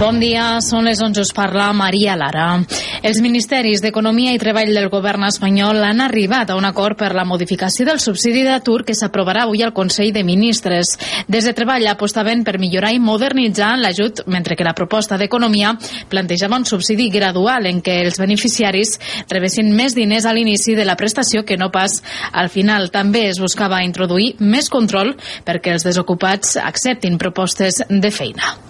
Bon dia, són les 11, us parla Maria Lara. Els ministeris d'Economia i Treball del govern espanyol han arribat a un acord per la modificació del subsidi d'atur que s'aprovarà avui al Consell de Ministres. Des de Treball apostaven per millorar i modernitzar l'ajut, mentre que la proposta d'Economia plantejava un subsidi gradual en què els beneficiaris rebessin més diners a l'inici de la prestació que no pas al final. També es buscava introduir més control perquè els desocupats acceptin propostes de feina.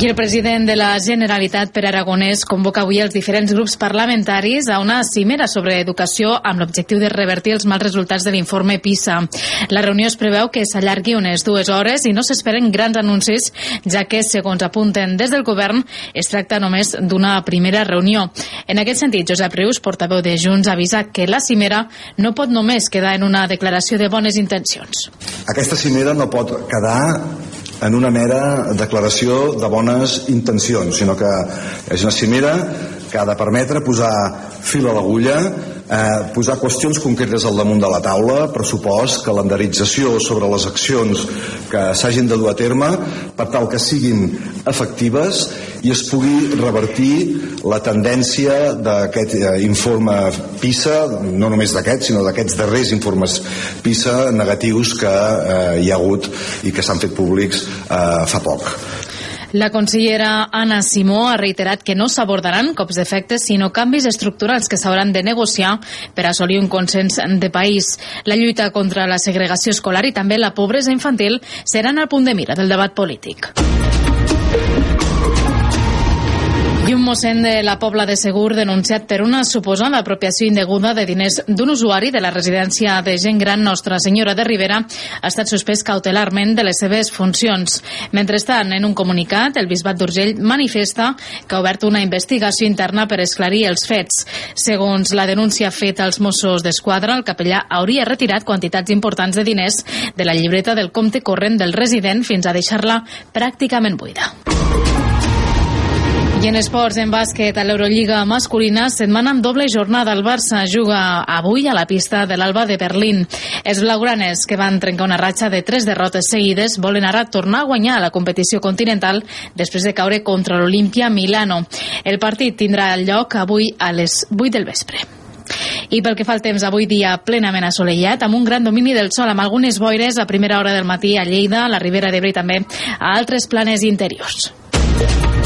I el president de la Generalitat, per Aragonès, convoca avui els diferents grups parlamentaris a una cimera sobre educació amb l'objectiu de revertir els mals resultats de l'informe PISA. La reunió es preveu que s'allargui unes dues hores i no s'esperen grans anuncis, ja que, segons apunten des del govern, es tracta només d'una primera reunió. En aquest sentit, Josep Rius, portaveu de Junts, avisa que la cimera no pot només quedar en una declaració de bones intencions. Aquesta cimera no pot quedar en una mera declaració de bones intencions, sinó que és una cimera que ha de permetre posar fil a l'agulla, eh, posar qüestions concretes al damunt de la taula, pressupost, calendarització sobre les accions que s'hagin de dur a terme per tal que siguin efectives i es pugui revertir la tendència d'aquest eh, informe PISA, no només d'aquest, sinó d'aquests darrers informes PISA negatius que eh, hi ha hagut i que s'han fet públics eh, fa poc. La consellera Anna Simó ha reiterat que no s'abordaran cops d'efecte, sinó canvis estructurals que s'hauran de negociar per assolir un consens de país. La lluita contra la segregació escolar i també la pobresa infantil seran al punt de mira del debat polític. Mossèn de la Pobla de Segur denunciat per una suposada apropiació indeguda de diners d'un usuari de la residència de gent gran Nostra Senyora de Rivera ha estat suspès cautelarment de les seves funcions. Mentrestant, en un comunicat, el Bisbat d'Urgell manifesta que ha obert una investigació interna per esclarir els fets. Segons la denúncia feta als Mossos d'Esquadra, el capellà hauria retirat quantitats importants de diners de la llibreta del compte corrent del resident fins a deixar-la pràcticament buida. I en esports, en bàsquet, a l'Eurolliga masculina, setmana amb doble jornada. El Barça juga avui a la pista de l'Alba de Berlín. Els blaugranes, que van trencar una ratxa de tres derrotes seguides, volen ara tornar a guanyar a la competició continental després de caure contra l'Olimpia Milano. El partit tindrà lloc avui a les 8 del vespre. I pel que fa al temps, avui dia plenament assolellat, amb un gran domini del sol, amb algunes boires a primera hora del matí a Lleida, a la Ribera d'Ebre i també a altres planes interiors.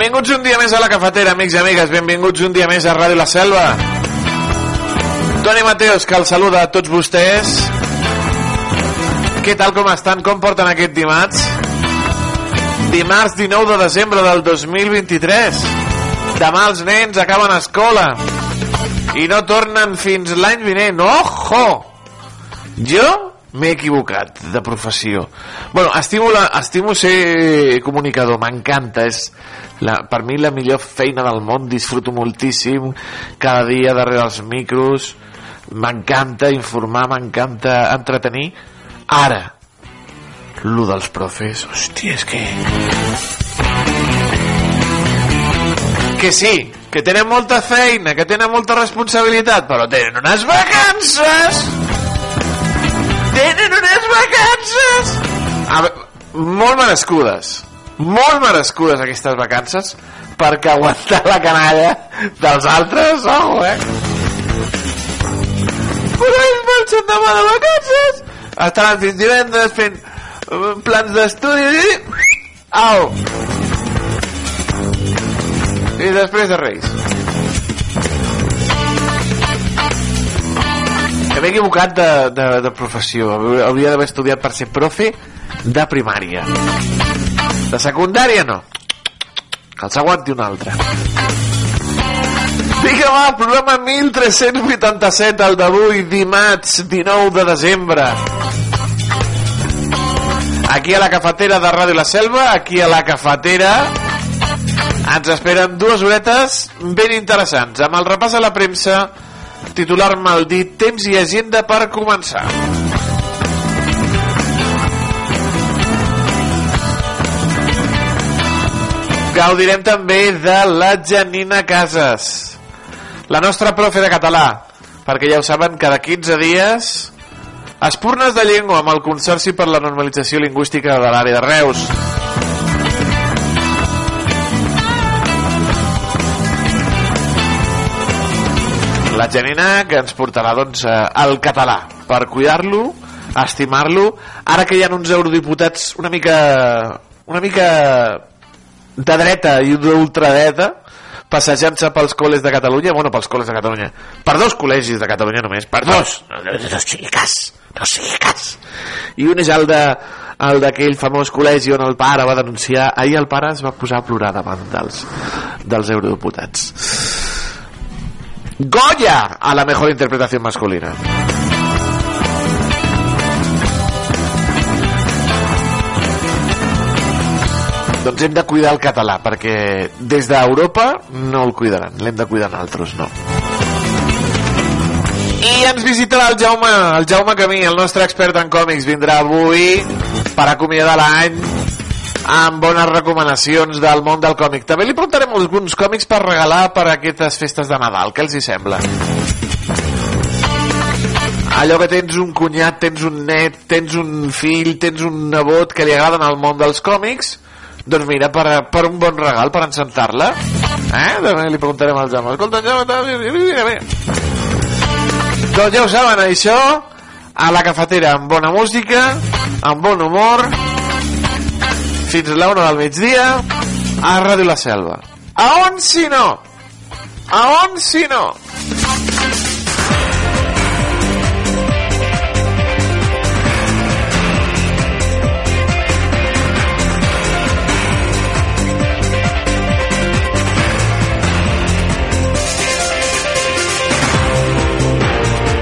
Benvinguts un dia més a la cafetera, amics i amigues. Benvinguts un dia més a Ràdio La Selva. Toni Mateos, que els saluda a tots vostès. Què tal, com estan? Com porten aquest dimarts? Dimarts 19 de desembre del 2023. Demà els nens acaben escola i no tornen fins l'any vinent. Ojo! Jo m'he equivocat de professió. Bueno, estimo, la, estimo ser comunicador, m'encanta, és la, per mi la millor feina del món, disfruto moltíssim cada dia darrere els micros, m'encanta informar, m'encanta entretenir. Ara, lo dels profes, hòstia, és que... Que sí, que tenen molta feina, que tenen molta responsabilitat, però tenen unes vacances! Tenen unes vacances! A molt merescudes, molt merescudes aquestes vacances, perquè aguantar la canalla dels altres, ojo, eh? Però ells marxen demà de vacances, estaran fins divendres fent eh, plans d'estudi i... Au! i després de Reis. Que m'he equivocat de, de, de professió. Hauria d'haver estudiat per ser profe de primària. De secundària no. Que els aguanti un altre. Vinga, va, programa 1387, el d'avui, dimarts 19 de desembre. Aquí a la cafetera de Ràdio La Selva, aquí a la cafetera, ens esperen dues horetes ben interessants, amb el repàs a la premsa, titular maldit, temps i agenda per començar. Gaudirem també de la Janina Casas, la nostra profe de català, perquè ja ho saben, cada 15 dies espurnes de llengua amb el Consorci per la Normalització Lingüística de l'àrea de Reus. La Janina que ens portarà doncs al català per cuidar-lo, estimar-lo, ara que hi ha uns eurodiputats una mica una mica de dreta i d'ultradreta passejant-se pels col·les de Catalunya, bueno, pels col·les de Catalunya, per dos col·legis de Catalunya només, per dos, no, no, no sigui cas, no sigui cas. I un és el de el d'aquell famós col·legi on el pare va denunciar, ahir el pare es va posar a plorar davant dels, dels eurodiputats. Goya a la mejor interpretación masculina. Doncs hem de cuidar el català, perquè des d'Europa no el cuidaran, l'hem de cuidar altres, no. I ens visitarà el Jaume, el Jaume Camí, el nostre expert en còmics, vindrà avui per acomiadar l'any amb bones recomanacions del món del còmic. També li portarem alguns còmics per regalar per a aquestes festes de Nadal, què els hi sembla? allò que tens un cunyat, tens un net, tens un fill, tens un nebot que li agraden el món dels còmics, doncs mira, per, per un bon regal, per encentar-la, eh? També li preguntarem al Jaume. Escolta, Jaume. Doncs ja ho saben, això, a la cafetera, amb bona música, amb bon humor, fins a l'una del migdia, a Ràdio La Selva. A on si no? A on si no?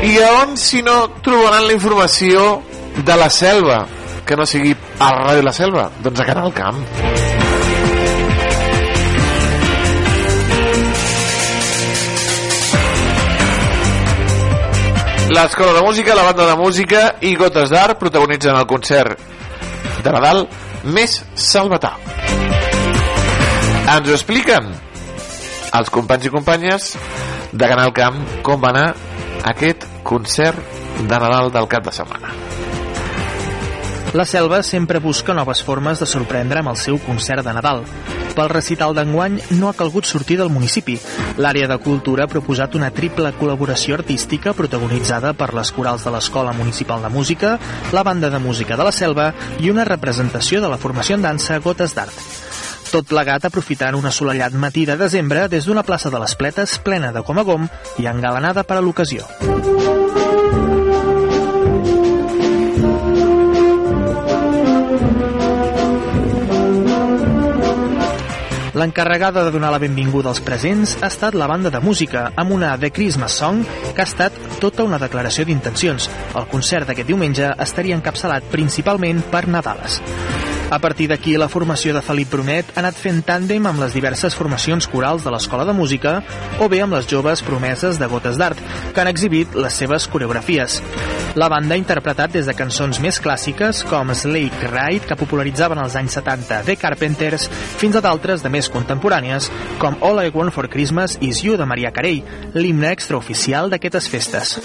I on, si no, trobaran la informació de la selva, que no sigui a Ràdio La Selva? Doncs a Canal Camp. L'Escola de Música, la banda de música i Gotes d'Art protagonitzen el concert de Nadal més salvatà. Ens ho expliquen els companys i companyes de Canal Camp com va anar aquest concert de Nadal del cap de setmana. La Selva sempre busca noves formes de sorprendre amb el seu concert de Nadal. Pel recital d'enguany no ha calgut sortir del municipi. L'àrea de cultura ha proposat una triple col·laboració artística protagonitzada per les corals de l'Escola Municipal de Música, la banda de música de la Selva i una representació de la formació en dansa Gotes d'Art. Tot plegat aprofitant un assolellat matí de desembre des d'una plaça de les Pletes plena de com a gom i engalanada per a l'ocasió. L'encarregada de donar la benvinguda als presents ha estat la banda de música, amb una The Christmas Song que ha estat tota una declaració d'intencions. El concert d'aquest diumenge estaria encapçalat principalment per Nadales. A partir d'aquí, la formació de Felip Brunet ha anat fent tàndem amb les diverses formacions corals de l'Escola de Música o bé amb les joves promeses de Gotes d'Art, que han exhibit les seves coreografies. La banda ha interpretat des de cançons més clàssiques com Slake Ride, que popularitzaven als anys 70 The Carpenters, fins a d'altres de més contemporànies, com All I Want for Christmas is You de Maria Carey, l'himne extraoficial d'aquestes festes.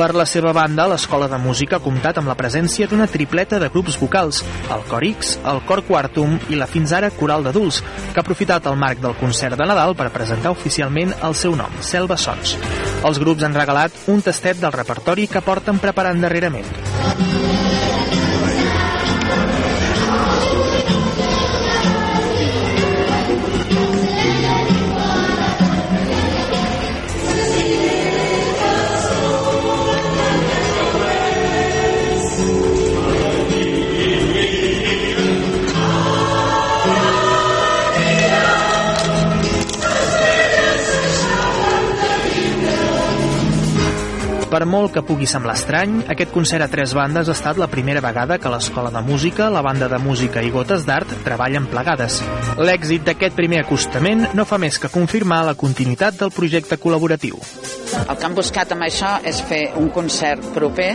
Per la seva banda, l'Escola de Música ha comptat amb la presència d'una tripleta de grups vocals, el Cor X, el Cor Quartum i la fins ara Coral d'Adults, que ha aprofitat el marc del concert de Nadal per presentar oficialment el seu nom, Selva Sons. Els grups han regalat un tastet del repertori que porten preparant darrerament. Per molt que pugui semblar estrany, aquest concert a tres bandes ha estat la primera vegada que l'Escola de Música, la Banda de Música i Gotes d'Art treballen plegades. L'èxit d'aquest primer acostament no fa més que confirmar la continuïtat del projecte col·laboratiu. El que han buscat amb això és fer un concert proper,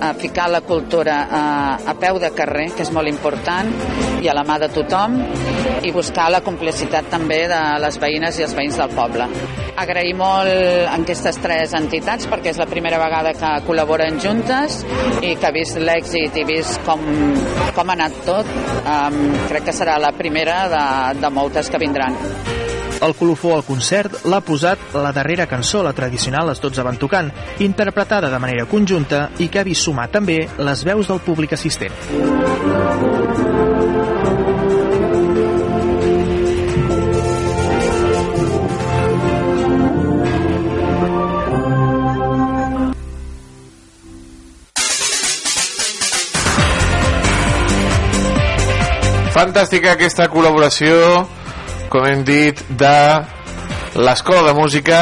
a ficar la cultura a, a peu de carrer, que és molt important, i a la mà de tothom, i buscar la complicitat també de les veïnes i els veïns del poble. Agrair molt aquestes tres entitats perquè és la primera vegada que col·laboren juntes i que ha vist l'èxit i vist com, com ha anat tot, um, crec que serà la primera de, de moltes que vindran. El colofó al concert l'ha posat la darrera cançó, la tradicional Les 12 van tocant, interpretada de manera conjunta i que ha vist sumar també les veus del públic assistent. Fantàstica aquesta col·laboració, com hem dit, de l'Escola de Música,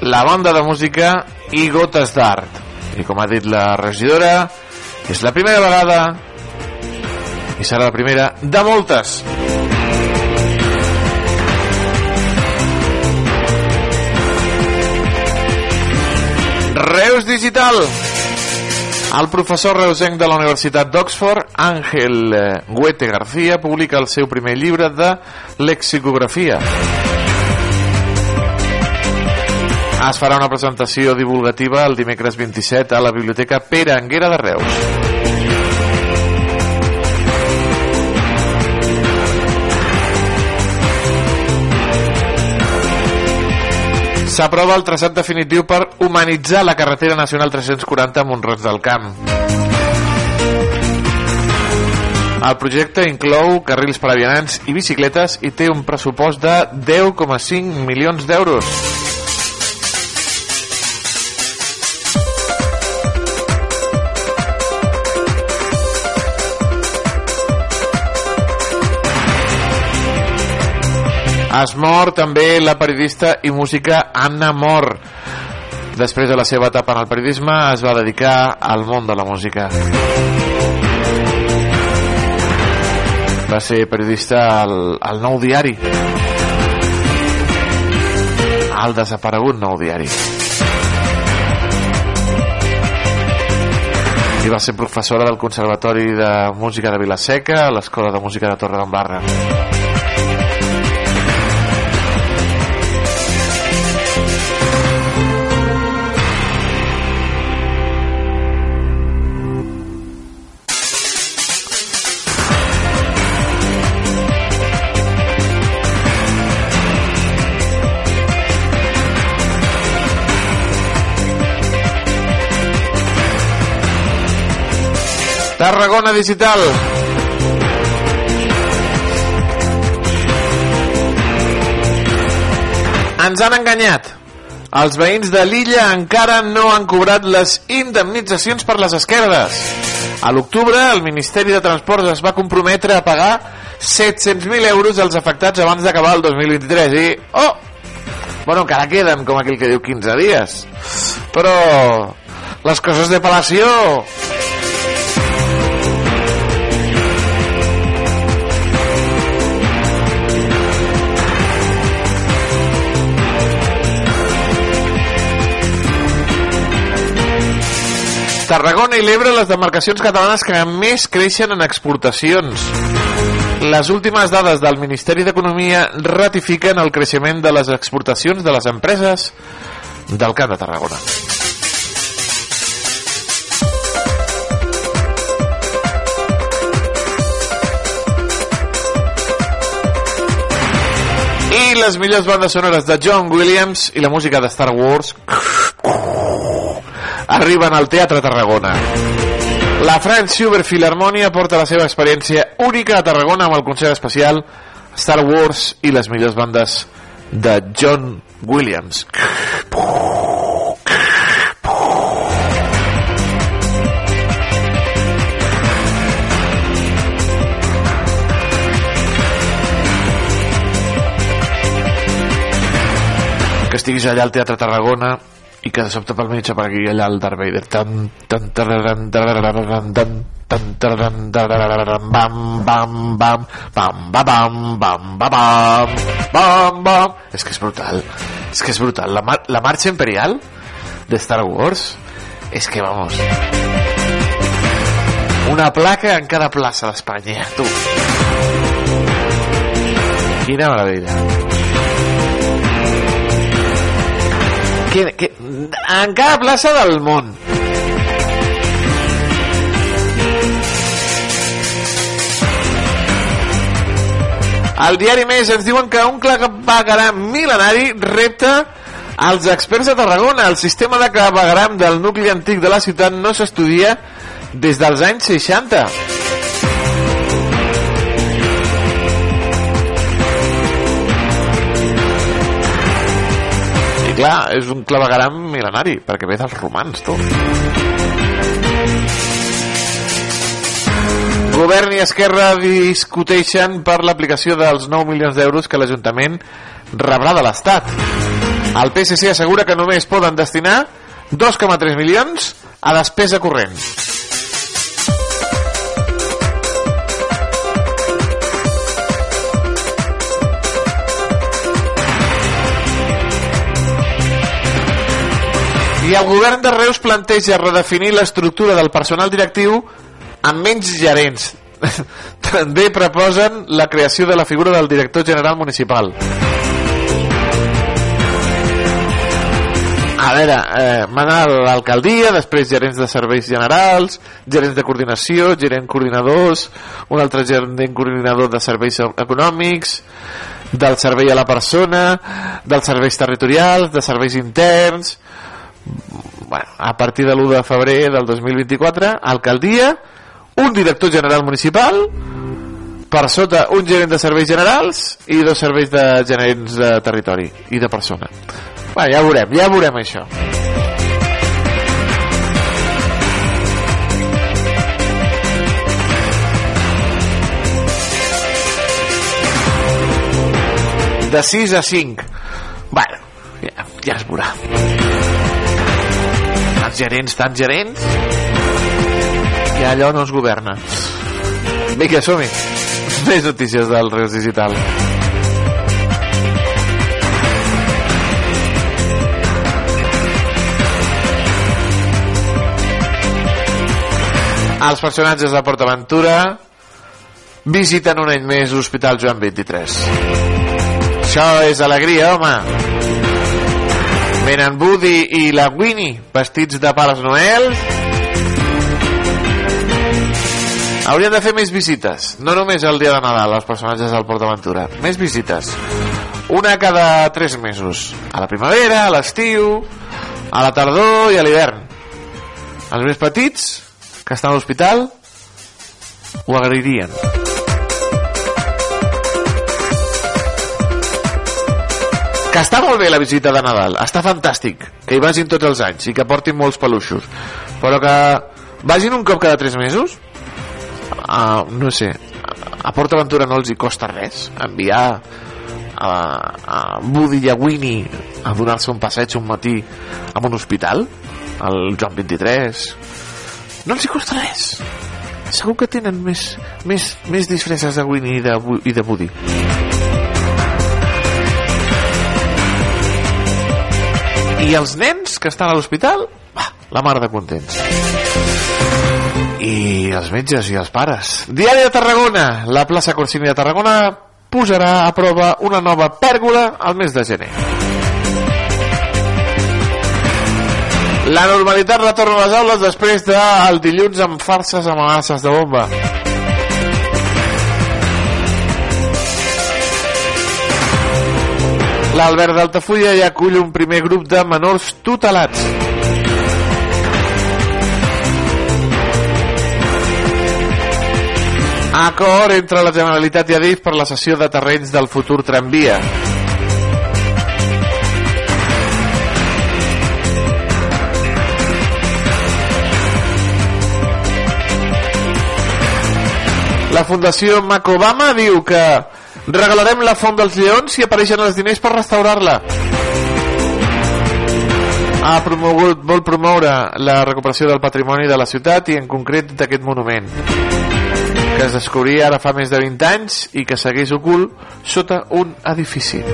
la Banda de Música i Gotes d'Art. I com ha dit la regidora, és la primera vegada i serà la primera de moltes. Reus Digital. El professor reusenc de la Universitat d'Oxford, Àngel eh, Guete García, publica el seu primer llibre de lexicografia. Es farà una presentació divulgativa el dimecres 27 a la Biblioteca Pere Anguera de Reus. S'aprova el traçat definitiu per humanitzar la carretera nacional 340 a Montroig del Camp. El projecte inclou carrils per a vianants i bicicletes i té un pressupost de 10,5 milions d'euros. Es mor també la periodista i música Anna Mor. Després de la seva etapa en el periodisme es va dedicar al món de la música. Va ser periodista al, al Nou Diari. Al desaparegut Nou Diari. I va ser professora del Conservatori de Música de Vilaseca a l'Escola de Música de Torredembarra. Tarragona Digital. Ens han enganyat. Els veïns de l'illa encara no han cobrat les indemnitzacions per les esquerdes. A l'octubre, el Ministeri de Transports es va comprometre a pagar 700.000 euros als afectats abans d'acabar el 2023 i... Oh! Bueno, encara queden, com aquell que diu, 15 dies. Però les coses de Palacio Tarragona i l'Ebre, les demarcacions catalanes que més creixen en exportacions. Les últimes dades del Ministeri d'Economia ratifiquen el creixement de les exportacions de les empreses del Camp de Tarragona. I les millors bandes sonores de John Williams i la música de Star Wars arriben al Teatre Tarragona. La Franz Schubert Philharmonia porta la seva experiència única a Tarragona amb el concert especial Star Wars i les millors bandes de John Williams. que estiguis allà al Teatre Tarragona i que de sobte pel mig aparegui allà el Darth Vader tan, tan, tararan, tararan, tan, tan, tararan, tararan, bam, bam, bam, bam, ba, bam, bam, ba, bam, bam, bam. És que és brutal. És que és brutal. La, mar la marxa imperial de Star Wars és que, vamos, una placa en cada plaça d'Espanya, tu. Quina meravella. Que, que, en cada plaça del món. Al diari Més ens diuen que un clavegaram mil·lenari repta als experts de Tarragona. El sistema de clavegaram del nucli antic de la ciutat no s'estudia des dels anys 60. Clar, és un clavegaram mil·lenari, perquè ve dels romans, tu. Govern i Esquerra discuteixen per l'aplicació dels 9 milions d'euros que l'Ajuntament rebrà de l'Estat. El PSC assegura que només poden destinar 2,3 milions a despesa corrent. El govern de Reus planteja redefinir l'estructura del personal directiu amb menys gerents. També proposen la creació de la figura del director general municipal. A veure, eh, mana l'alcaldia, després gerents de serveis generals, gerents de coordinació, gerent coordinadors, un altre gerent coordinador de serveis econòmics, del servei a la persona, dels serveis territorials, de serveis interns... Bueno, a partir de l'1 de febrer del 2024, alcaldia, un director general municipal, per sota un gerent de serveis generals i dos serveis de gerents de territori i de persona. Bueno, ja veurem, ja veurem això. De 6 a 5. Bueno, ja, ja es veurà. Els gerents, tan gerents, que allò no es governa. Vinga, som-hi. Més notícies del Reus Digital. Els personatges de PortAventura visiten un any més l'Hospital Joan 23. Això és alegria, home. Venen Woody i la Winnie vestits de Pares Noel. Haurien de fer més visites, no només el dia de Nadal, els personatges del PortAventura. Més visites. Una cada 3 mesos. A la primavera, a l'estiu, a la tardor i a l'hivern. Els més petits, que estan a l'hospital, ho agrairien. Que està molt bé la visita de Nadal, està fantàstic, que hi vagin tots els anys i que portin molts peluixos, però que vagin un cop cada 3 mesos, uh, no sé, a PortAventura no els hi costa res enviar a, a Woody i a Winnie a donar-se un passeig un matí a un hospital, al Joan 23, no els hi costa res. Segur que tenen més, més, més disfresses de Winnie i de, i de Woody. I els nens que estan a l'hospital, la mar de contents. I els metges i els pares. Diari de Tarragona. La plaça Corsini de Tarragona posarà a prova una nova pèrgola al mes de gener. La normalitat retorna a les aules després del dilluns amb farses amenaces de bomba. L'Albert d'Altafulla ja acull un primer grup de menors tutelats. Acord entre la Generalitat i Adif per la cessió de terrenys del futur tramvia. La Fundació Mac Obama diu que regalarem la Font dels Lleons si apareixen els diners per restaurar-la. Ha promogut, vol promoure la recuperació del patrimoni de la ciutat i en concret d'aquest monument que es descobria ara fa més de 20 anys i que segueix ocult sota un edifici.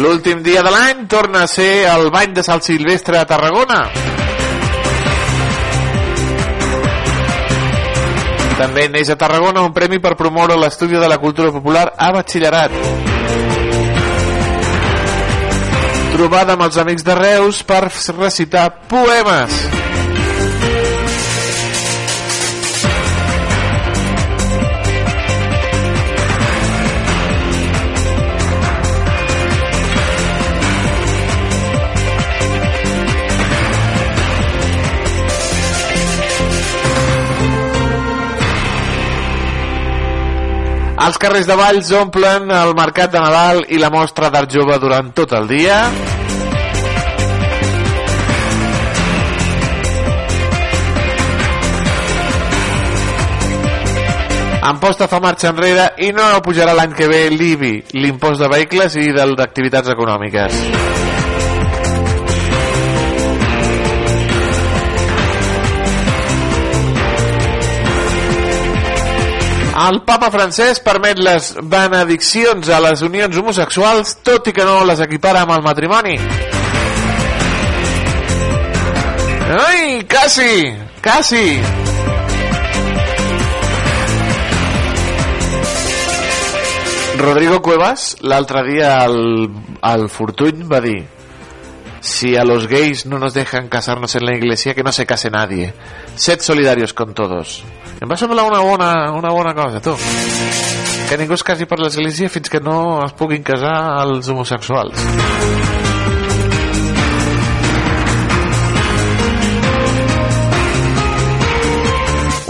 L'últim dia de l'any torna a ser el bany de sal silvestre a Tarragona. També neix a Tarragona un premi per promoure l'estudi de la cultura popular a batxillerat. Trobada amb els amics de Reus per recitar poemes. Els carrers de Valls omplen el mercat de Nadal i la mostra d'art jove durant tot el dia. Amposta fa marxa enrere i no pujarà l'any que ve l'IBI, l'impost de vehicles i del d'activitats econòmiques. El papa francès permet les benediccions a les unions homosexuals tot i que no les equipara amb el matrimoni. Ai, quasi, quasi. Rodrigo Cuevas l'altre dia al, al Fortuny va dir si a los gays no nos dejan casarnos en la iglesia que no se case nadie. Sed solidarios con todos. Em va semblar una bona, una bona cosa tu. Que ningú es casi per l'església fins que no es puguin casar els homosexuals.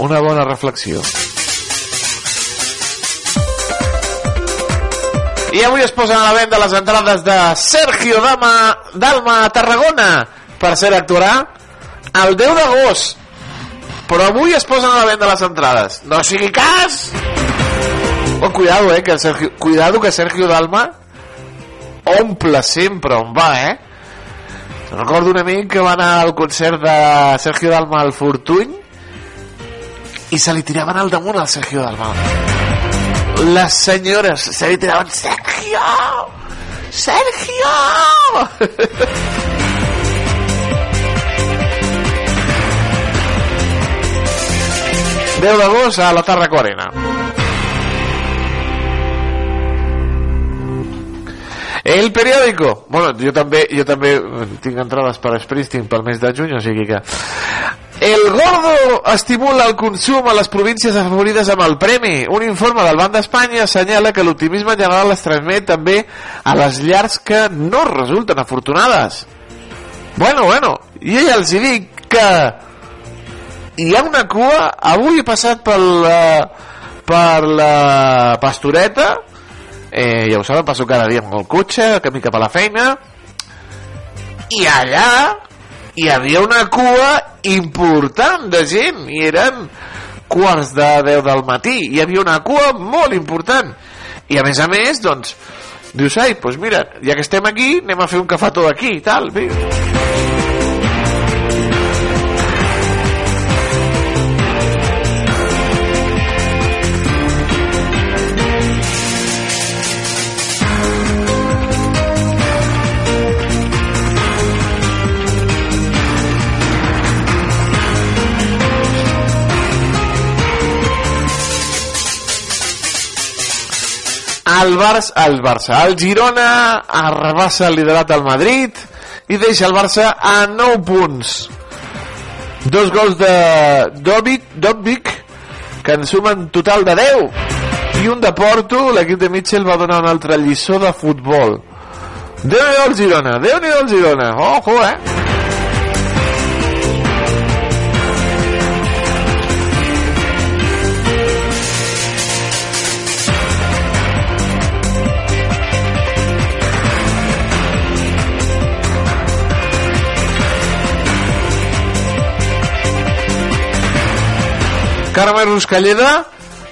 Una bona reflexió I avui es posen a la venda les entrades de Sergio Dama d'Alma a Tarragona. Per ser actuarà el 10 d'agost. Però avui es posen a la venda les entrades. No sigui cas! Oh, cuidado, eh, que Sergio, cuidado que Sergio Dalma omple sempre on va, eh? Recordo un amic que va anar al concert de Sergio Dalma al Fortuny i se li tiraven al damunt al Sergio Dalma les senyores se li tiraven Sergio! Sergio 10 d'agost a la Tarraco Arena El periòdico. Bueno, jo també, jo també tinc entrades per Springsteen pel mes de juny o sigui que el gordo estimula el consum a les províncies afavorides amb el premi. Un informe del Banc d'Espanya assenyala que l'optimisme general es transmet també a les llars que no resulten afortunades. Bueno, bueno, i ella els dic que hi ha una cua, avui he passat per la, per la pastoreta, eh, ja ho saben, passo cada dia amb el cotxe, camí cap a la feina, i allà hi havia una cua important de gent i eren quarts de 10 del matí hi havia una cua molt important i a més a més doncs dius ai, doncs mira, ja que estem aquí anem a fer un cafetó aquí i tal mira. El Barça, el Barça, el Girona arrabassa el liderat al Madrid i deixa el Barça a 9 punts. Dos gols de Dobic, Dobic que en sumen total de 10 i un de Porto, l'equip de Mitchell va donar una altra lliçó de futbol. Déu-n'hi-do el Girona, Déu-n'hi-do el Girona, ojo, eh? Carme Ruscalleda,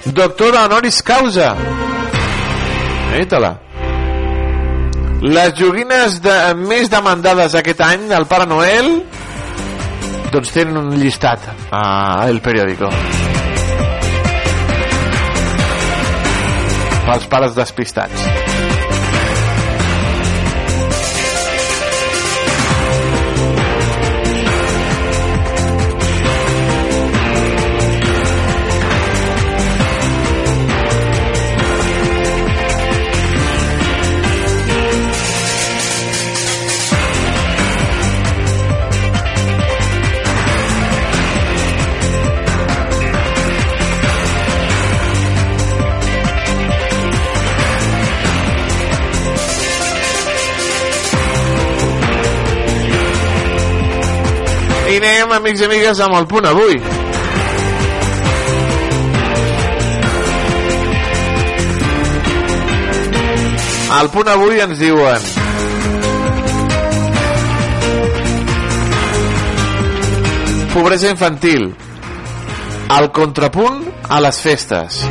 doctora honoris causa. Mira-te-la. Les joguines de, més demandades aquest any al Pare Noel doncs tenen un llistat a El Periódico. Pels pares despistats. Amics i amigues, amb el punt avui. Al punt avui ens diuen Pobresa infantil El contrapunt a les festes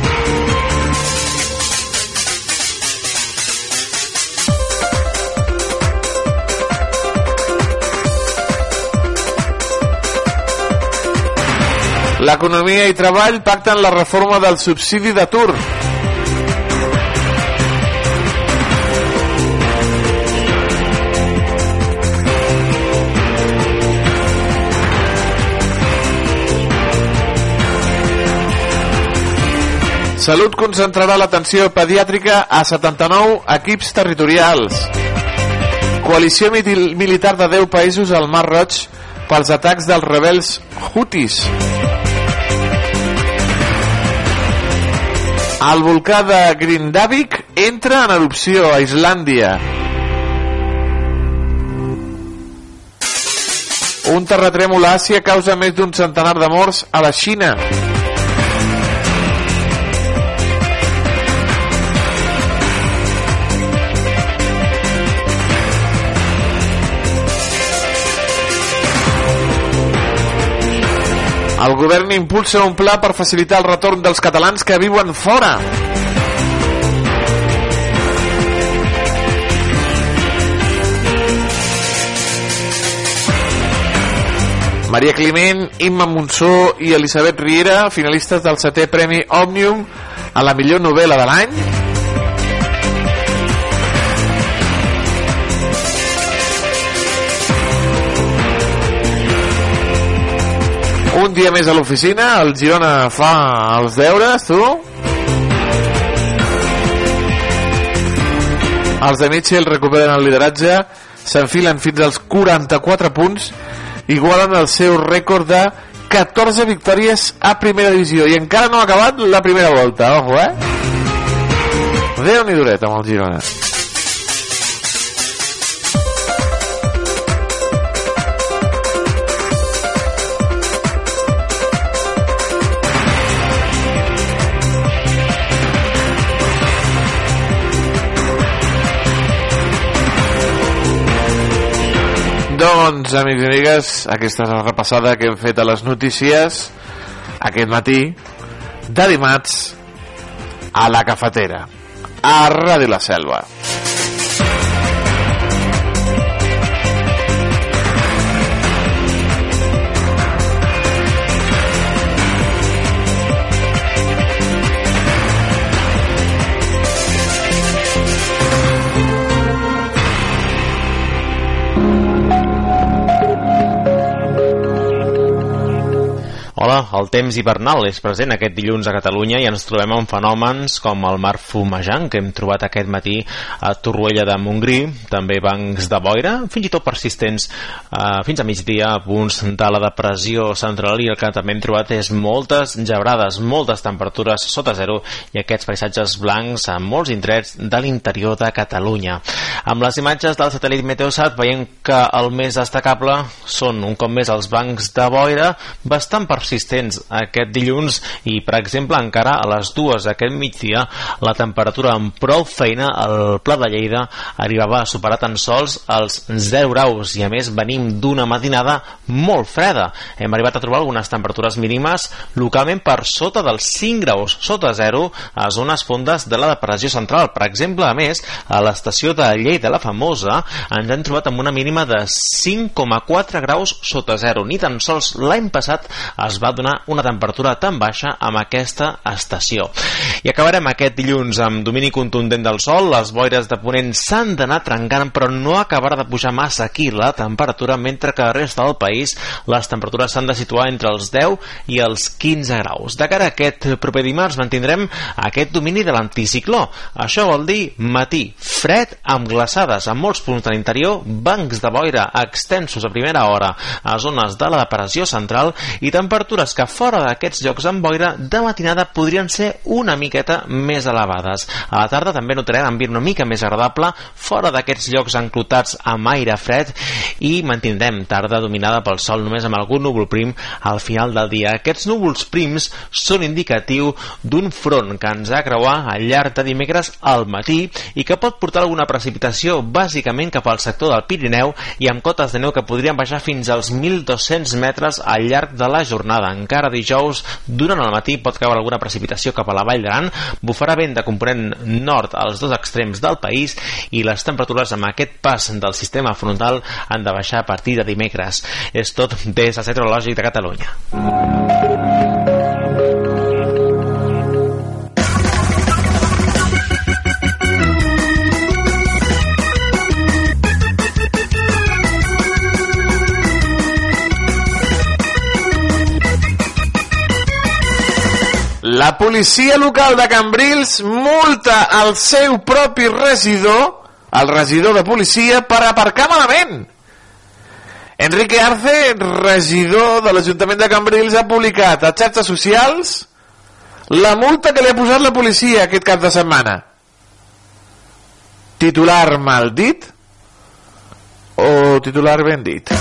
L'Economia i Treball pacten la reforma del subsidi d'atur. Salut concentrarà l'atenció pediàtrica a 79 equips territorials. Coalició mil- militar de 10 països al Mar Roig pels atacs dels rebels Houthis. El volcà de Grindavik entra en erupció a Islàndia. Un terratrèmol a Àsia causa més d'un centenar de morts a la Xina. El govern impulsa un pla per facilitar el retorn dels catalans que viuen fora. Maria Climent, Imma Monsó i Elisabet Riera, finalistes del setè Premi Òmnium a la millor novel·la de l'any. Un dia més a l'oficina, el Girona fa els deures, tu? Els de Mitchell recuperen el lideratge, s'enfilen fins als 44 punts, igualen el seu rècord de 14 victòries a primera divisió i encara no ha acabat la primera volta, ojo, eh? déu nhi duret amb el Girona. Doncs, amics i amigues, aquesta és la repassada que hem fet a les notícies aquest matí de dimarts a la cafetera, a Ràdio La Selva. Hola, el temps hivernal és present aquest dilluns a Catalunya i ens trobem amb fenòmens com el mar fumejant que hem trobat aquest matí a Torroella de Montgrí, també bancs de boira, fins i tot persistents eh, fins a migdia a punts de la depressió central i el que també hem trobat és moltes gebrades, moltes temperatures sota zero i aquests paisatges blancs a molts indrets de l'interior de Catalunya. Amb les imatges del satèl·lit Meteosat veiem que el més destacable són un cop més els bancs de boira bastant persistents persistents aquest dilluns i, per exemple, encara a les dues d'aquest migdia la temperatura amb prou feina al Pla de Lleida arribava a superar tan sols els 0 graus i, a més, venim d'una matinada molt freda. Hem arribat a trobar algunes temperatures mínimes localment per sota dels 5 graus sota 0 a zones fondes de la depressió central. Per exemple, a més, a l'estació de Lleida, la famosa, ens hem trobat amb una mínima de 5,4 graus sota 0. Ni tan sols l'any passat es va donar una temperatura tan baixa amb aquesta estació. I acabarem aquest dilluns amb domini contundent del sol, les boires de ponent s'han d'anar trencant però no acabarà de pujar massa aquí la temperatura, mentre que la resta del país les temperatures s'han de situar entre els 10 i els 15 graus. De cara a aquest proper dimarts mantindrem aquest domini de l'anticicló. Això vol dir matí fred amb glaçades a molts punts de l'interior, bancs de boira extensos a primera hora a zones de la depressió central i temperatures temperatures que fora d'aquests llocs amb boira de matinada podrien ser una miqueta més elevades. A la tarda també notarem ambient una mica més agradable fora d'aquests llocs enclotats amb aire fred i mantindrem tarda dominada pel sol només amb algun núvol prim al final del dia. Aquests núvols prims són indicatiu d'un front que ens ha creuar al llarg de dimecres al matí i que pot portar alguna precipitació bàsicament cap al sector del Pirineu i amb cotes de neu que podrien baixar fins als 1.200 metres al llarg de la jornada jornada. Encara dijous, durant el matí, pot caure alguna precipitació cap a la Vall d'Aran, bufarà vent de component nord als dos extrems del país i les temperatures amb aquest pas del sistema frontal han de baixar a partir de dimecres. És tot des del Centre Lògic de Catalunya. La policia local de Cambrils multa el seu propi regidor, el regidor de policia, per aparcar malament. Enrique Arce, regidor de l'Ajuntament de Cambrils, ha publicat a xarxes socials la multa que li ha posat la policia aquest cap de setmana. Titular mal dit o titular ben dit?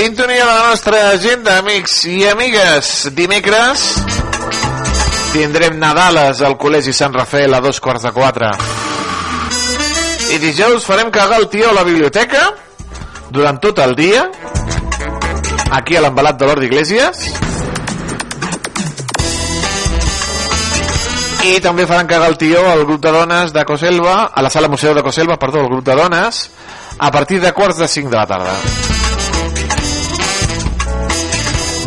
Sintonia de la nostra agenda, amics i amigues. Dimecres tindrem Nadales al Col·legi Sant Rafael a dos quarts de quatre. I dijous farem cagar el tio a la biblioteca durant tot el dia aquí a l'embalat de l'Hort d'Iglésies i també faran cagar el tio al grup de dones de Coselva a la sala museu de Coselva, perdó, el grup de dones a partir de quarts de 5 de la tarda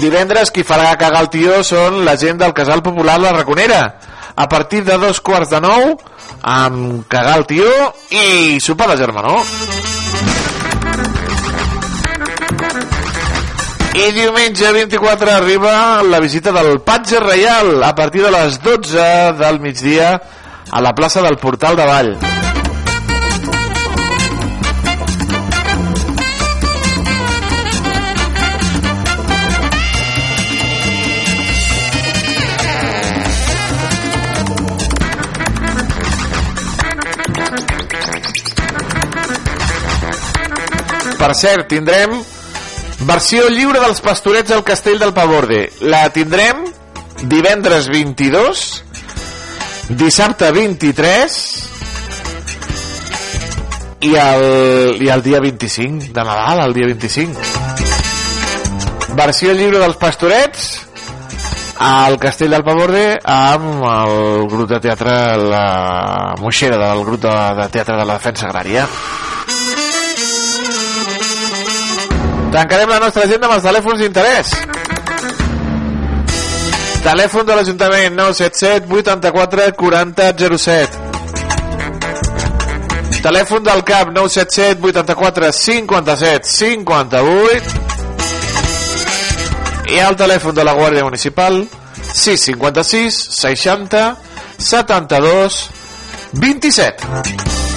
Divendres qui farà cagar el tio són la gent del Casal Popular La Raconera. A partir de dos quarts de nou, amb cagar el tio i sopar de germanor. I diumenge 24 arriba la visita del Patge Reial a partir de les 12 del migdia a la plaça del Portal de Vall. Per cert, tindrem versió lliure dels pastorets al castell del Paborde. La tindrem divendres 22, dissabte 23 i el, i el dia 25 de Nadal, el dia 25. versió llibre dels pastorets al Castell del Pavorde amb el grup de teatre la Moixera del grup de, de teatre de la defensa agrària tancarem la nostra agenda amb els telèfons d'interès. Telèfon de l'Ajuntament 977 84 40 07 telèfon del CAP 977 84 57 58 i el telèfon de la Guàrdia Municipal 656 60 72 27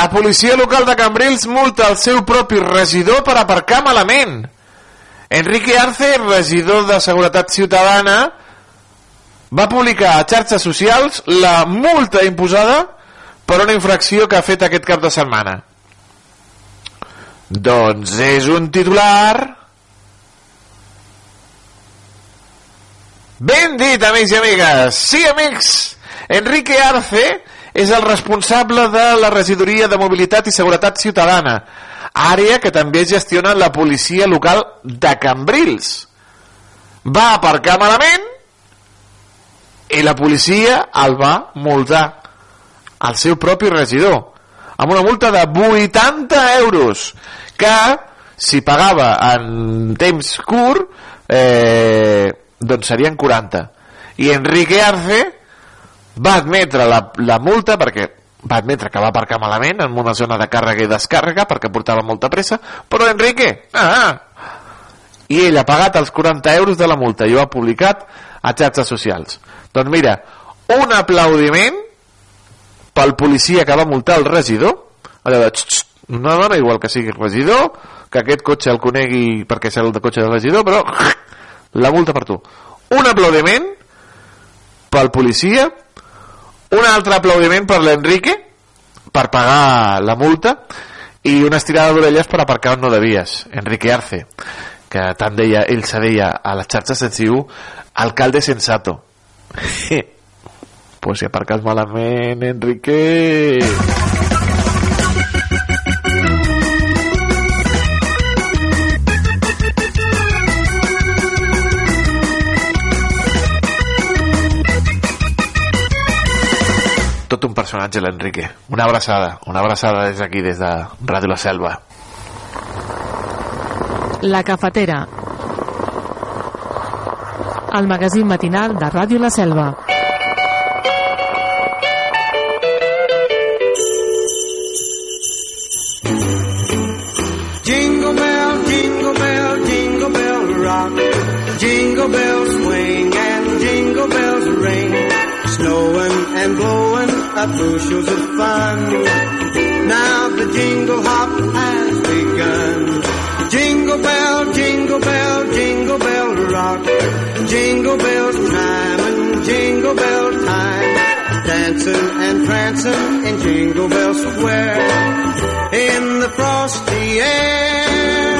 La policia local de Cambrils multa el seu propi regidor per aparcar malament. Enrique Arce, regidor de Seguretat Ciutadana, va publicar a xarxes socials la multa imposada per una infracció que ha fet aquest cap de setmana. Doncs és un titular... Ben dit, amics i amigues! Sí, amics! Enrique Arce és el responsable de la regidoria de mobilitat i seguretat ciutadana, àrea que també gestiona la policia local de Cambrils. Va aparcar malament i la policia el va multar al seu propi regidor amb una multa de 80 euros que si pagava en temps curt eh, doncs serien 40 i Enrique Arce va admetre la, la multa perquè va admetre que va aparcar malament en una zona de càrrega i descàrrega perquè portava molta pressa, però Enrique, ah, i ell ha pagat els 40 euros de la multa i ho ha publicat a xarxes socials. Doncs mira, un aplaudiment pel policia que va multar el regidor, allò de, txt, no dona igual que sigui regidor, que aquest cotxe el conegui perquè és el de cotxe del regidor, però la multa per tu. Un aplaudiment pel policia un altre aplaudiment per l'Enrique per pagar la multa i una estirada d'orelles per aparcar on no devies Enrique Arce que tant deia, ell se deia a les xarxes se'n diu alcalde sensato. Pues si aparques malament Enrique personatge l'Enrique. Una abraçada, una abraçada des d'aquí des de Ràdio La Selva. La cafetera. El magazín matinal de Ràdio La Selva bushels of fun. Now the jingle hop has begun. Jingle bell, jingle bell, jingle bell rock. Jingle bells time and jingle bell time. Dancing and prancing in Jingle Bell Square. In the frosty air.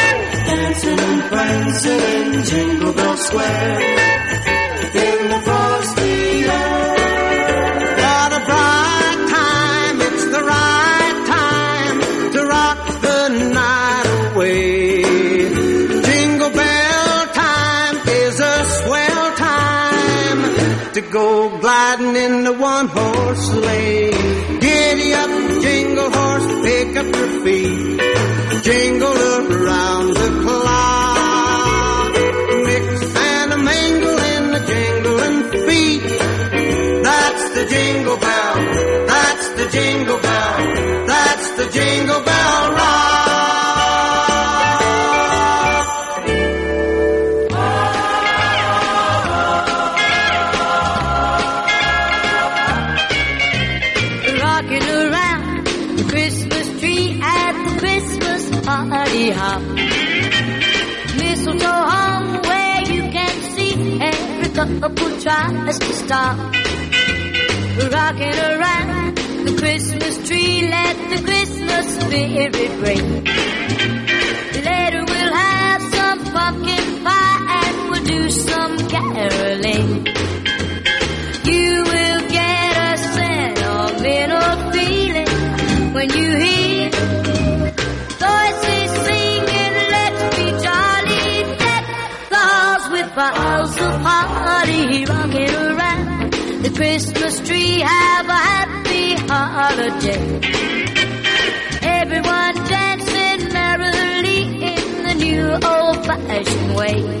Dancing and prancing in Jingle Bell Square. In the frosty air. What a bright time, it's the right time to rock the night away. Jingle bell time is a swell time to go gliding in the one horse sleigh. Giddy up, jingle horse, pick up your feet. Jingle stop. Rocking around the Christmas tree, let the Christmas spirit ring. Later we'll have some pumpkin pie and we'll do some caroling. You will get a sentimental feeling when you hear voices Christmas tree. Have a happy holiday. Everyone dancing merrily in the new old-fashioned way.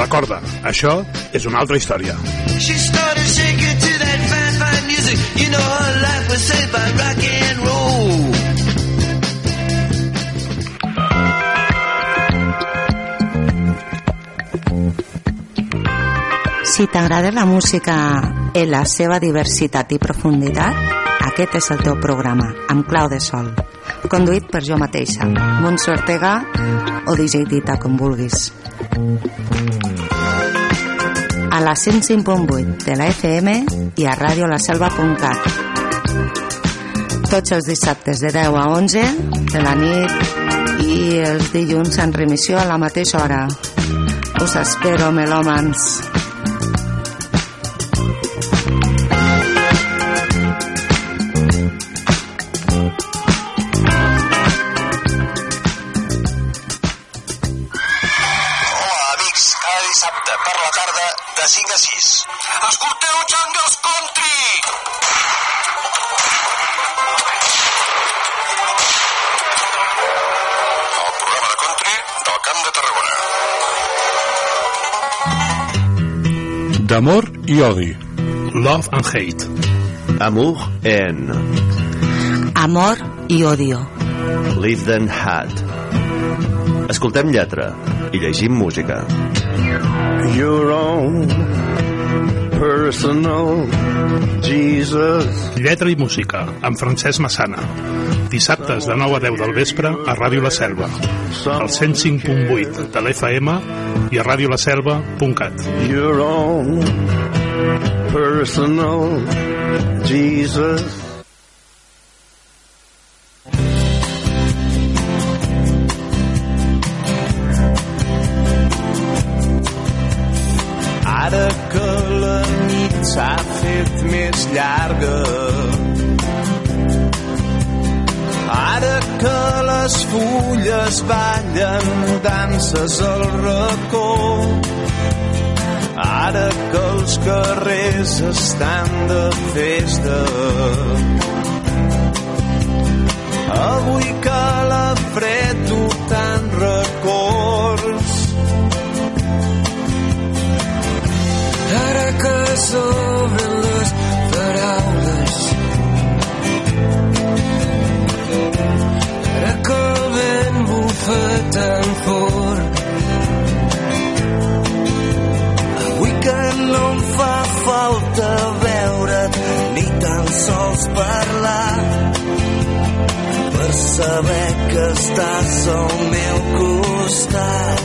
Recorda, això és una altra història. She started shaking to that fine, fine music. You know her life was saved by rock and roll. Si t'agrada la música en la seva diversitat i profunditat, aquest és el teu programa, amb clau de sol. Conduït per jo mateixa, Montse Ortega o DJ Dita, com vulguis. A la 105.8 de la FM i a radiolaselva.cat. Tots els dissabtes de 10 a 11 de la nit i els dilluns en remissió a la mateixa hora. Us espero, melòmans. D'amor i odi. Love and hate. Amour en Amor i odio. Live Then Had. Escoltem lletra i llegim música. Your own personal Jesus. Lletra i música, amb Francesc Massana. Dissabtes de 9 a 10 del vespre a Ràdio La Selva al 105.8 de l'FM i a radiolaselva.cat. Your own personal Jesus. Ara que la nit s'ha fet més llarga que les fulles ballen danses al racó, ara que els carrers estan de festa, avui que la fred tu tant records, Ara que s'obren fort Avui que no em fa falta veure't ni tan sols parlar. Per saber que estàs al meu costat.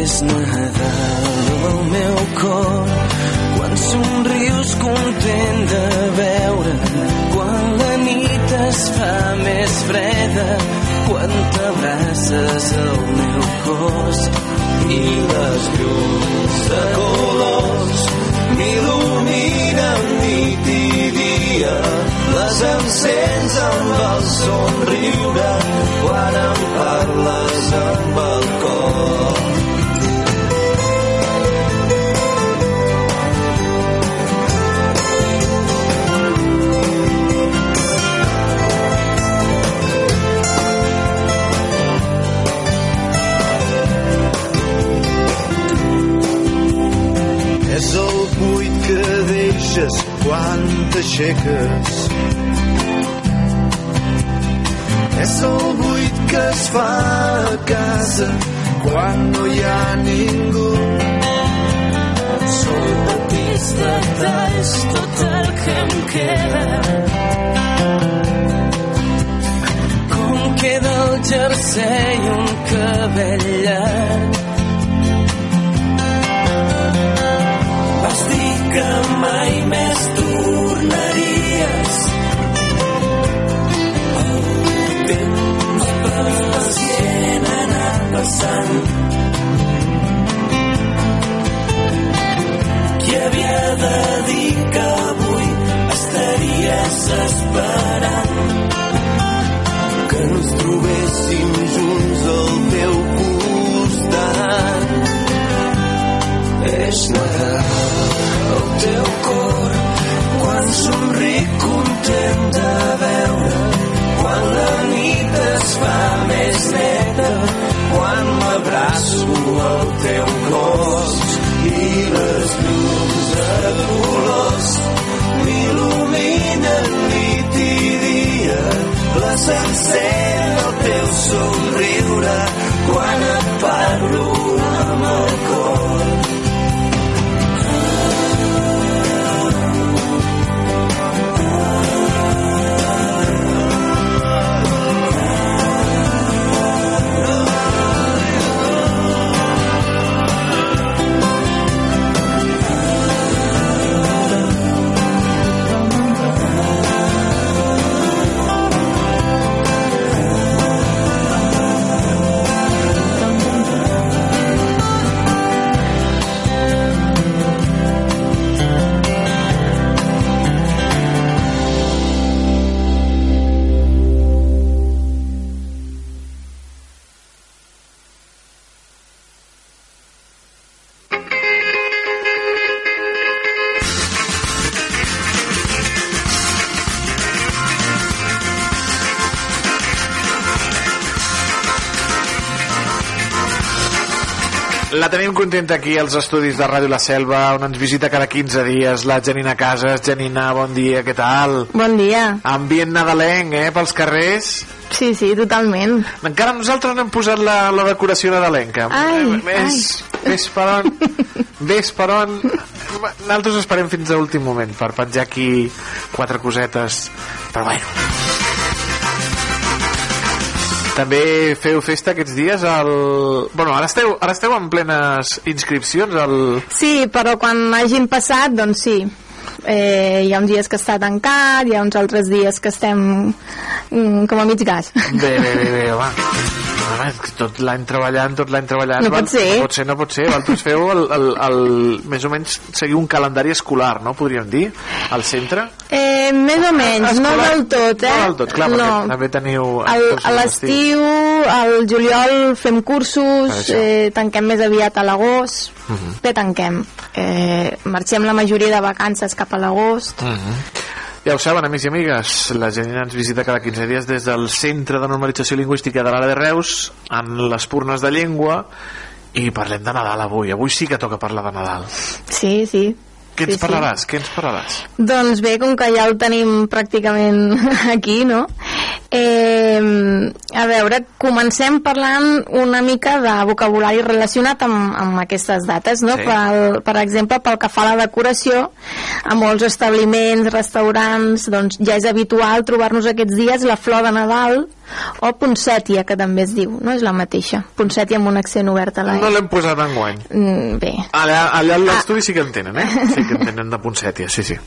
És Nadal al meu cor. Quan somrius content de veure quan la nit es fa més freda quan t'abraces al meu cos i les llums de colors m'il·luminen nit i dia. Les encens amb el somriure quan em parles amb el cor deixes quan t'aixeques. És el buit que es fa a casa quan no hi ha ningú. Són petits detalls tot el que em queda com queda el jersei un cabell llarg que mai més tornaries. El temps pacient ha passant. Qui havia de dir que avui estaries esperant que ens trobéssim junts al teu costat. És Nadal quan somric content de veure quan la nit es fa més neta quan m'abraço al teu cos i les llums de colors m'il·luminen nit i dia. Les encén el teu somriure quan et parlo amb el cor tenim contenta aquí als estudis de Ràdio La Selva, on ens visita cada 15 dies la Janina Casas. Janina, bon dia, què tal? Bon dia. Ambient nadalenc, eh, pels carrers. Sí, sí, totalment. Encara nosaltres no hem posat la, la decoració nadalenca. Ai, Eh, Ves, ves per on... Ves per on... Nosaltres esperem fins a l'últim moment per penjar aquí quatre cosetes. Però bueno... També feu festa aquests dies al... Bueno, ara esteu, ara esteu en plenes inscripcions al... Sí, però quan hagin passat, doncs sí. Eh, hi ha uns dies que està tancat, hi ha uns altres dies que estem mm, com a mig gas. Bé, bé, bé, bé. Home, és que tot l'any treballant, tot l'any treballant... No pot ser. No pot ser, no pot ser. Vosaltres feu el, el, el, més o menys seguir un calendari escolar, no? Podríem dir, al centre. Eh, més o menys, no Escolar- del tot, eh? No del tot, clar, no. perquè també teniu... A l'estiu, al juliol fem cursos, eh, tanquem més aviat a l'agost, Mhm. bé tanquem. Eh, marxem la majoria de vacances cap a l'agost. Mhm. Ja ho saben, amics i amigues, la gent ens visita cada 15 dies des del Centre de Normalització Lingüística de l'Ara de Reus, amb les purnes de llengua, i parlem de Nadal avui. Avui sí que toca parlar de Nadal. Sí, sí. Què ens Sí, sí. parlaràs? Què ens parlaràs? Doncs bé, com que ja el tenim pràcticament aquí, no? Eh, a veure, comencem parlant una mica de vocabulari relacionat amb, amb aquestes dates, no? Sí. Per, per exemple, pel que fa a la decoració, a molts establiments, restaurants, doncs ja és habitual trobar-nos aquests dies la flor de Nadal o poncètia, que també es diu, no? És la mateixa. Poncètia amb un accent obert a la No E. l'hem posat en guany. Mm, bé. Allà, allà a l'estudi sí que en tenen, eh? Sí que en tenen de Ponsètia, sí, sí.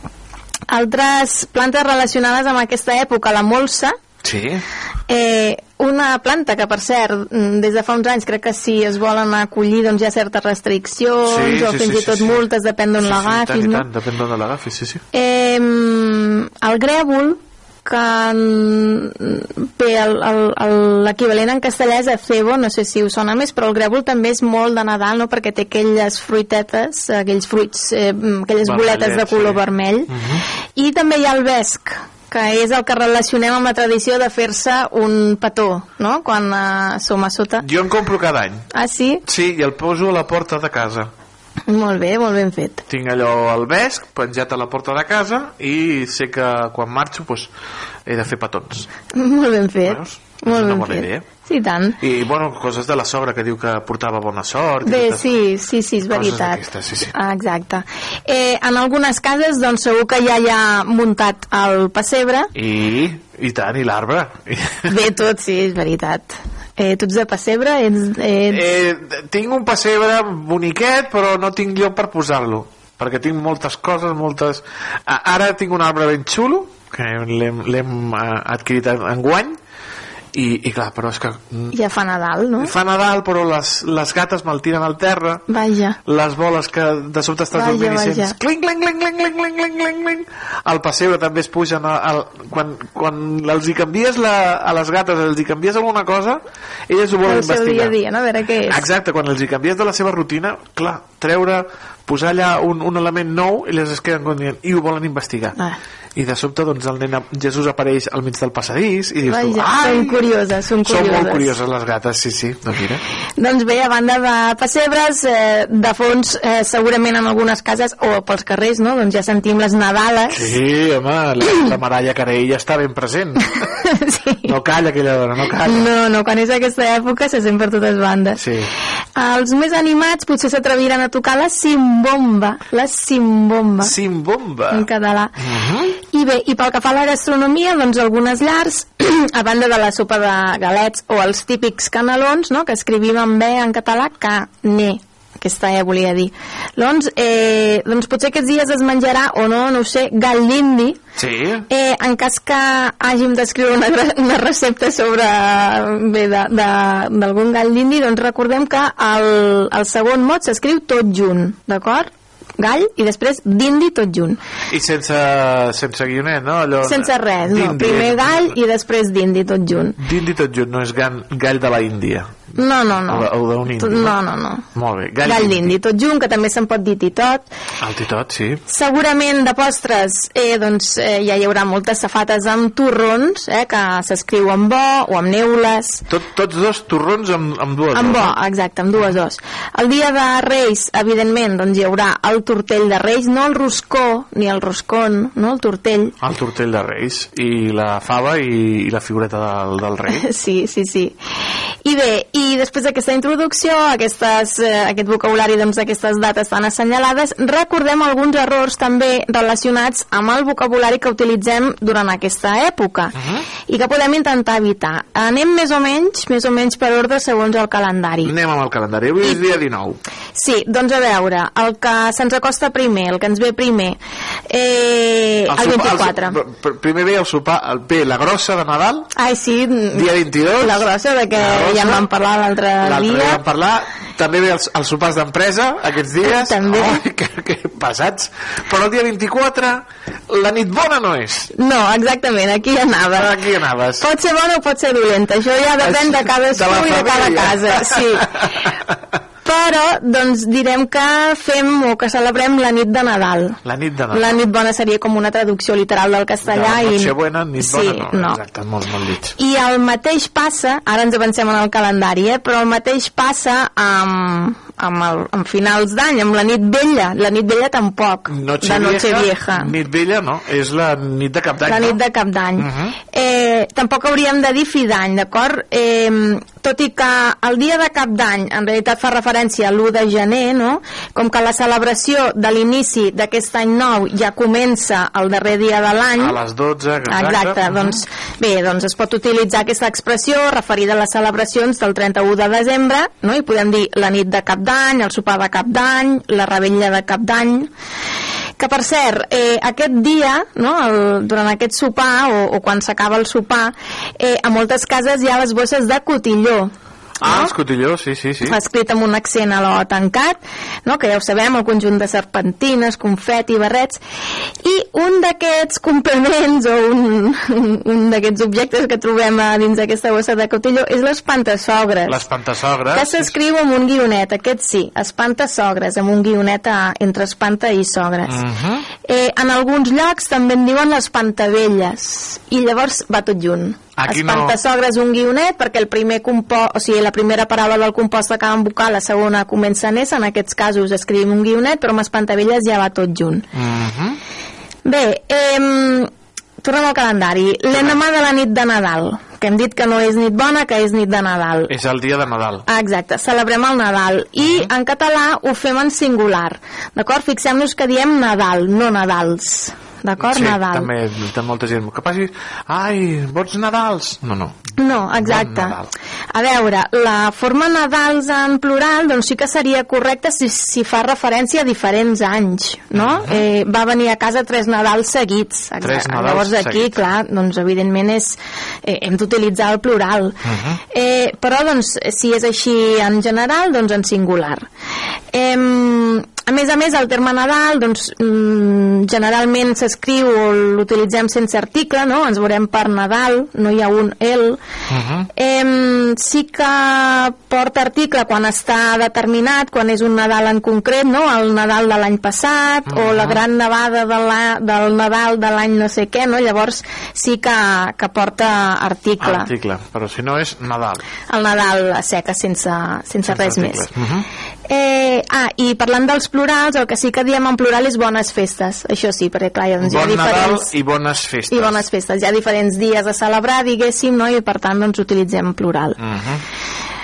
Altres plantes relacionades amb aquesta època, la molsa, Sí? Eh, una planta que, per cert, mm, des de fa uns anys crec que si es volen acollir doncs hi ha certes restriccions Sí, o sí, fins sí, i tot sí, sí. multes, depèn d'on sí, sí, l'agafis, tant, i no? tant, depèn d'on l'agafis, sí, sí. Eh, el grèvol, que mm, bé, l'equivalent en castellà és acebo, no sé si us sona més, però el grèvol també és molt de Nadal, no?, perquè té aquelles fruitetes, aquells fruits, eh, mm, aquelles boletes de color sí. vermell, i també hi ha el vesc, que és el que relacionem amb la tradició de fer-se un petó, no?, quan eh, som a sota. Jo en compro cada any. Ah, sí? Sí, i el poso a la porta de casa. Molt bé, molt ben fet. Tinc allò al vesc, penjat a la porta de casa, i sé que quan marxo doncs, he de fer petons. Molt ben fet. Veus? Molt ben fet. idea. Sí, tant. I, bueno, coses de la sogra que diu que portava bona sort. Bé, totes- sí, sí, sí, és Coses veritat. d'aquestes, sí, sí. Ah, Exacte. Eh, en algunes cases, doncs, segur que ja hi ha muntat el pessebre. I, i tant, i l'arbre. Bé, tot, sí, és veritat. Eh, tu ets de pessebre? Ets, ets... Eh, tinc un pessebre boniquet, però no tinc lloc per posar-lo. Perquè tinc moltes coses, moltes... Ara tinc un arbre ben xulo, que l'hem eh, adquirit en guany, i, i clar, però és que... mm, Ja fa Nadal, no? Fa Nadal, però les, les gates me'l tiren al terra, Vaja. les boles que de sobte estàs Vaja, dormint i vaja. sents clinc, clinc, clinc, clinc, clinc, clinc, clinc, clinc, clinc. al pessebre també es pugen al, al, quan, quan els hi canvies la, a les gates els hi canvies alguna cosa elles ho volen El seu investigar dia a dia, no? A veure què és. exacte, quan els hi canvies de la seva rutina clar, treure, posar allà un, un element nou i les es queden com dient i ho volen investigar Ah. I de sobte doncs el nen Jesús apareix al mig del passadís i dius tu, Vaja, ai, són curioses, són són curioses. molt curioses les gates, sí, sí, doncs mira Doncs bé, a banda de pessebres, eh, de fons, eh, segurament en algunes cases o pels carrers, no? Doncs ja sentim les Nadales. Sí, home, la, la Maralla Carell ja està ben present. sí. No calla aquella dona, no calla. No, no, quan és aquesta època se sent per totes bandes. Sí. Els més animats potser s'atreviran a tocar la simbomba, la simbomba. Simbomba. En català. Mhm. I bé, i pel que fa a la gastronomia, doncs algunes llars, a banda de la sopa de galets o els típics canelons, no?, que escrivim en B en català, cané, aquesta E volia dir. Doncs, eh, doncs potser aquests dies es menjarà, o no, no ho sé, gall d'indi, Sí. Eh, en cas que hàgim d'escriure una, una recepta sobre bé, d'algun gall d'indi, doncs recordem que el, el segon mot s'escriu tot junt, d'acord? Gall i després d'indi tot junt. I sense, sense guionet, no? Allò, Sense res, no. Primer gall i després d'indi tot junt. D'indi tot junt, no és gall de la Índia. No, no, no. O, o d'un indi. No, no, no. Molt bé, Gall, gall, d'indi tot junt, que també se'n pot dir titot. El titot, sí. Segurament de postres eh, doncs, eh, ja hi haurà moltes safates amb torrons, eh, que s'escriu amb bo o amb neules. Tot, tots dos torrons amb, amb dues Amb bo, dos. exacte, amb dues dos. El dia de Reis, evidentment, doncs hi haurà el tortell de Reis, no el roscó, ni el roscón, no el tortell. El tortell de Reis i la fava i, i la figureta del, del rei. Sí, sí, sí. I bé, i després d'aquesta introducció, aquestes, eh, aquest vocabulari doncs, d'aquestes dates tan assenyalades, recordem alguns errors també relacionats amb el vocabulari que utilitzem durant aquesta època i que podem intentar evitar. Anem més o menys, més o menys per ordre segons el calendari. Anem amb el calendari. Avui és dia 19. Sí, doncs a veure, el que se'ns acosta primer, el que ens ve primer, eh, el, sopar- 24. El, pr- primer ve el sopar, el, ve la grossa de Nadal, Ai, sí. dia 22. La grossa de que ja en vam parlar l'altre l'altre dia dia. vam parlar, també ve els, els sopars d'empresa aquests dies. També. Oh, que, que passats. Però el dia 24, la nit bona no és. No, exactament, aquí anava. Aquí anaves. Pot ser bona o pot ser dolenta, això ja depèn de cadascú De i de cada casa. Sí. Però, doncs, direm que fem o que celebrem la nit de Nadal. La nit de Nadal. La nit bona seria com una traducció literal del castellà. de la i... buena, nit sí, bona, no. no. Exacte, molt, molt dit. I el mateix passa, ara ens avancem en el calendari, eh, però el mateix passa amb, amb, el, amb finals d'any, amb la nit vella. La nit vella tampoc, Noche de Noche vieja, Vieja. Nit vella, no, és la nit de cap d'any. La no? nit de cap d'any. Uh -huh. eh, tampoc hauríem de dir fi d'any, d'acord? Eh, tot i que el dia de cap d'any en realitat fa referència a l'1 de gener, no? com que la celebració de l'inici d'aquest any nou ja comença el darrer dia de l'any, A les 12, exacte. Exacte, -huh. doncs bé, doncs es pot utilitzar aquesta expressió referida a les celebracions del 31 de desembre, no? i podem dir la nit de cap d'any, el sopar de cap d'any, la rebella de cap d'any, que per cert, eh, aquest dia, no, el, durant aquest sopar, o, o quan s'acaba el sopar, eh, a moltes cases hi ha les bosses de cotilló, Ah, els cotilló, sí, sí, sí. escrit amb un accent a l'O tancat, no? que ja ho sabem, el conjunt de serpentines, confeti, barrets, i un d'aquests complements o un, un, un d'aquests objectes que trobem a dins d'aquesta bossa de cotilló és l'espantasogres. L'espantasogres. Que s'escriu amb un guionet, aquest sí, espantasogres, amb un guionet a, entre espanta i sogres. Mhm. Eh, en alguns llocs també en diuen les pantavelles i llavors va tot junt Aquí no. espantasogres un guionet perquè el primer compost, o sigui, la primera paraula del compost acaba en vocal, la segona comença en S en aquests casos escrivim un guionet però amb espantavelles ja va tot junt Mhm. Bé, eh, tornem al calendari l'endemà de la nit de Nadal que hem dit que no és nit bona, que és nit de Nadal És el dia de Nadal. Ah, Exacte, celebrem el Nadal i Mhm. en català ho fem en singular d'acord? Fixem-nos que diem Nadal, no Nadals d'acord? sí, Nadal també té molta gent que passi ai, vots Nadals no, no, No, exacte. A veure, la forma Nadals en plural doncs sí que seria correcta si, si fa referència a diferents anys, no? eh, va venir a casa tres Nadals seguits. exacte. Tres Nadals Llavors aquí, seguits. clar, doncs evidentment és, eh, hem d'utilitzar el plural. eh, però doncs si és així en general, doncs en singular. Eh, a més a més, el terme Nadal doncs, mm, generalment s'escriu o l'utilitzem sense article, no? ens veurem per Nadal, no hi ha un el. Mhm. Eh, sí que porta article quan està determinat, quan és un Nadal en concret, no? el Nadal de l'any passat o la gran nevada de la, del Nadal de l'any no sé què, no? llavors sí que, que porta article. article, però si no és Nadal El Nadal a seca sense, sense, res més. articles. Mhm. Eh, ah, i parlant dels plurals, el que sí que diem en plural és bones festes, això sí, perquè clar, doncs hi ha Bon Nadal diferents... i bones festes I bones festes. Hi ha diferents dies a celebrar, diguéssim, no? i per tant doncs utilitzem plural. Mhm.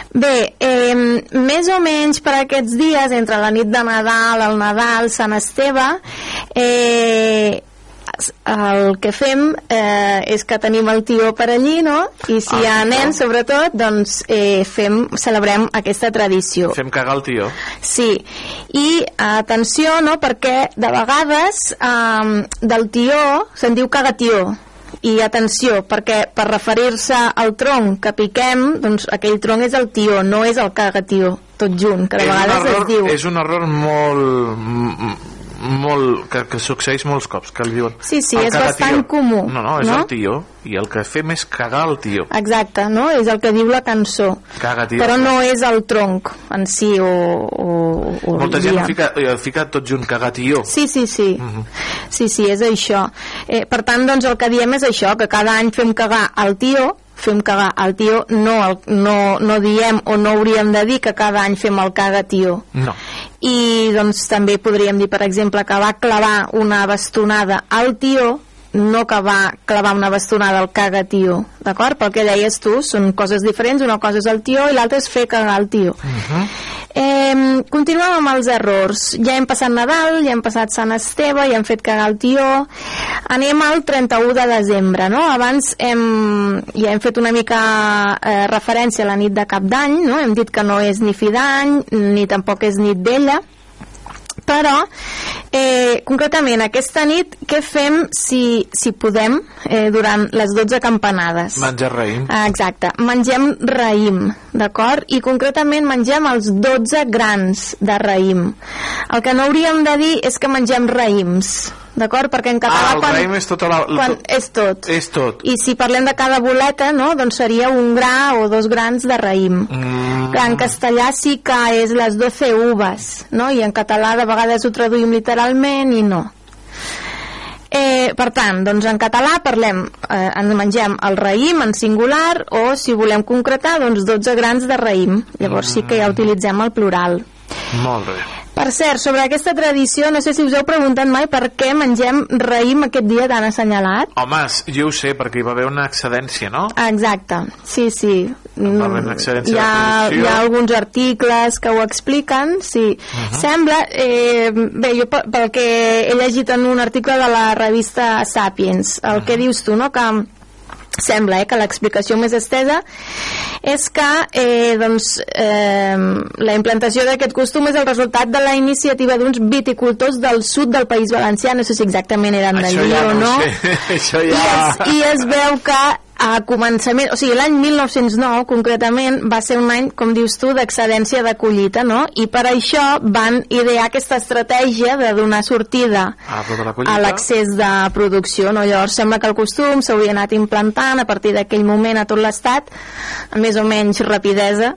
Bé, eh, més o menys per aquests dies, entre la nit de Nadal, el Nadal, Sant Esteve, eh, el que fem eh, és que tenim el tió per allí, no? I si hi ha nens, sobretot, doncs eh, fem, celebrem aquesta tradició. fem cagar el tio Sí, i atenció, no?, perquè de vegades eh, del tió se'n diu cagatió, i atenció, perquè per referir-se al tronc que piquem, doncs aquell tronc és el tió, no és el cagatió, tot junt, que de és vegades error, es diu... és un error molt molt, que, que succeeix molts cops que el diuen Sí, sí, el és bastant tio. comú, no, no, és no? el tio i el que fem és cagar el tio Exacte, no? És el que diu la cançó. caga tio Però no és el tronc en si o... o, o molta el gent fica, ho fica tot junt cagar tio Sí, sí, sí. Mhm. Sí, sí, és això. Eh, per tant, doncs, el que diem és això, que cada any fem cagar al tio, fem cagar al tio, no, el, no, no diem o no hauríem de dir que cada any fem el caga tio. no, I doncs també podríem dir, per exemple, que va clavar una bastonada al tio, no que va clavar una bastonada al caga tio, d'acord? Pel que deies tu, són coses diferents, una cosa és el tio i l'altra és fer cagar el tio. Mhm. Eh, Eh, continuem amb els errors. Ja hem passat Nadal, ja hem passat Sant Esteve, ja hem fet cagar el tió. Anem al 31 de desembre, no? Abans hem, ja hem fet una mica eh, referència a la nit de cap d'any, no? Hem dit que no és ni fi d'any, ni tampoc és nit vella però eh, concretament aquesta nit què fem si, si podem eh, durant les 12 campanades? Menjar raïm. Ah, exacte, mengem raïm d'acord? i concretament mengem els 12 grans de raïm el que no hauríem de dir és que mengem raïms d'acord? perquè en català Ah, el quan, raïm és tota la... quan és tot És tot. i si parlem de cada boleta, no? doncs seria un gra o dos grans de raïm. Mm. Que en castellà sí que és les 12 uves, no? I en català de vegades ho traduïm literalment i no. Eh, per tant, doncs en català parlem, eh, ens mengem el raïm en singular o si volem concretar, doncs 12 grans de raïm. Llavors sí que ja utilitzem el plural. Molt bé. Per cert, sobre aquesta tradició, no sé si us heu preguntat mai per què mengem raïm aquest dia tan assenyalat. Home, jo ho sé, perquè hi va haver una excedència, no? Exacte, sí, sí. Va haver una excedència hi, ha, hi ha alguns articles que ho expliquen, sí. Mhm. Sembla, eh, bé, jo pel, que he llegit en un article de la revista Sapiens, el Mhm. que dius tu, no?, que sembla eh, que l'explicació més estesa és que eh, doncs, eh, la implantació d'aquest costum és el resultat de la iniciativa d'uns viticultors del sud del País Valencià, no sé si exactament eren d'allí ja o no no, sé. Això i, ja... es, i es veu que a començament, o sigui, l'any 1909 concretament va ser un any, com dius tu, d'excedència de collita, no? I per això van idear aquesta estratègia de donar sortida Ah, tota la a l'accés de producció, no? Llavors sembla que el costum s'hauria anat implantant a partir d'aquell moment a tot l'estat, amb més o menys rapidesa,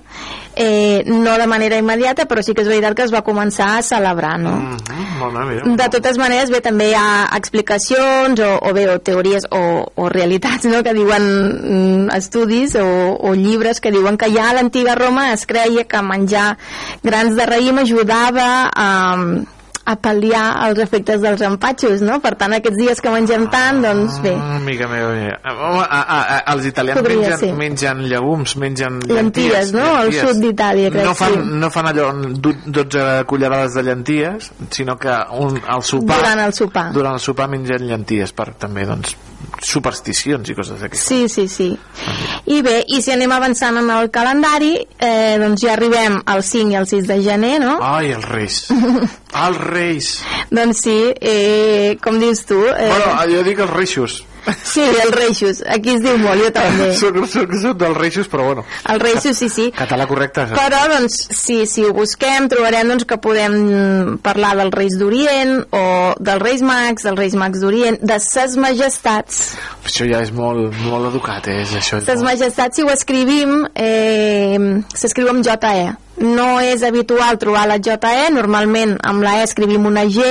eh, no de manera immediata, però sí que és veritat que es va començar a celebrar, no? Mm -hmm, molt bé, mira. De totes maneres, bé, també hi ha explicacions o, o bé, o teories o, o realitats, no?, que diuen mm, estudis o, o llibres que diuen que ja a l'antiga Roma es creia que menjar grans de raïm ajudava a, a pal·liar els efectes dels empatxos, no? Per tant, aquests dies que mengem tant, doncs bé, Ah, Amiga meva, mira. Home, a, a, a, els italians Podria mengen, ser. mengen llegums, mengen Llenties, no? Al sud d'Itàlia, crec, no fan, sí. no fan allò du- 12 cullerades de llenties, sinó que un, al sopar, durant el sopar. durant el sopar mengen llenties per també, doncs, supersticions i coses d'aquestes. Sí, sí, sí. I bé, i si anem avançant en el calendari, eh, doncs ja arribem al 5 i al 6 de gener, no? Ai, els reis. els reis. Doncs sí, eh, com dius tu... Eh, Bueno, jo dic els reixos. Sí, els reixos. Aquí es diu molt, jo també. soc, soc, soc dels reixos, però bueno. Els reixos, sí, sí. Català correcte. Però, doncs, sí, si ho busquem, trobarem doncs, que podem parlar dels Reis d'Orient o dels Reis Mags, dels Reis Mags d'Orient, de ses majestats. Això ja és molt, molt educat, eh? És, això és Ses molt... majestats, si ho escrivim, eh, s'escriu amb JE. No és habitual trobar la JE, normalment amb la E escrivim una G,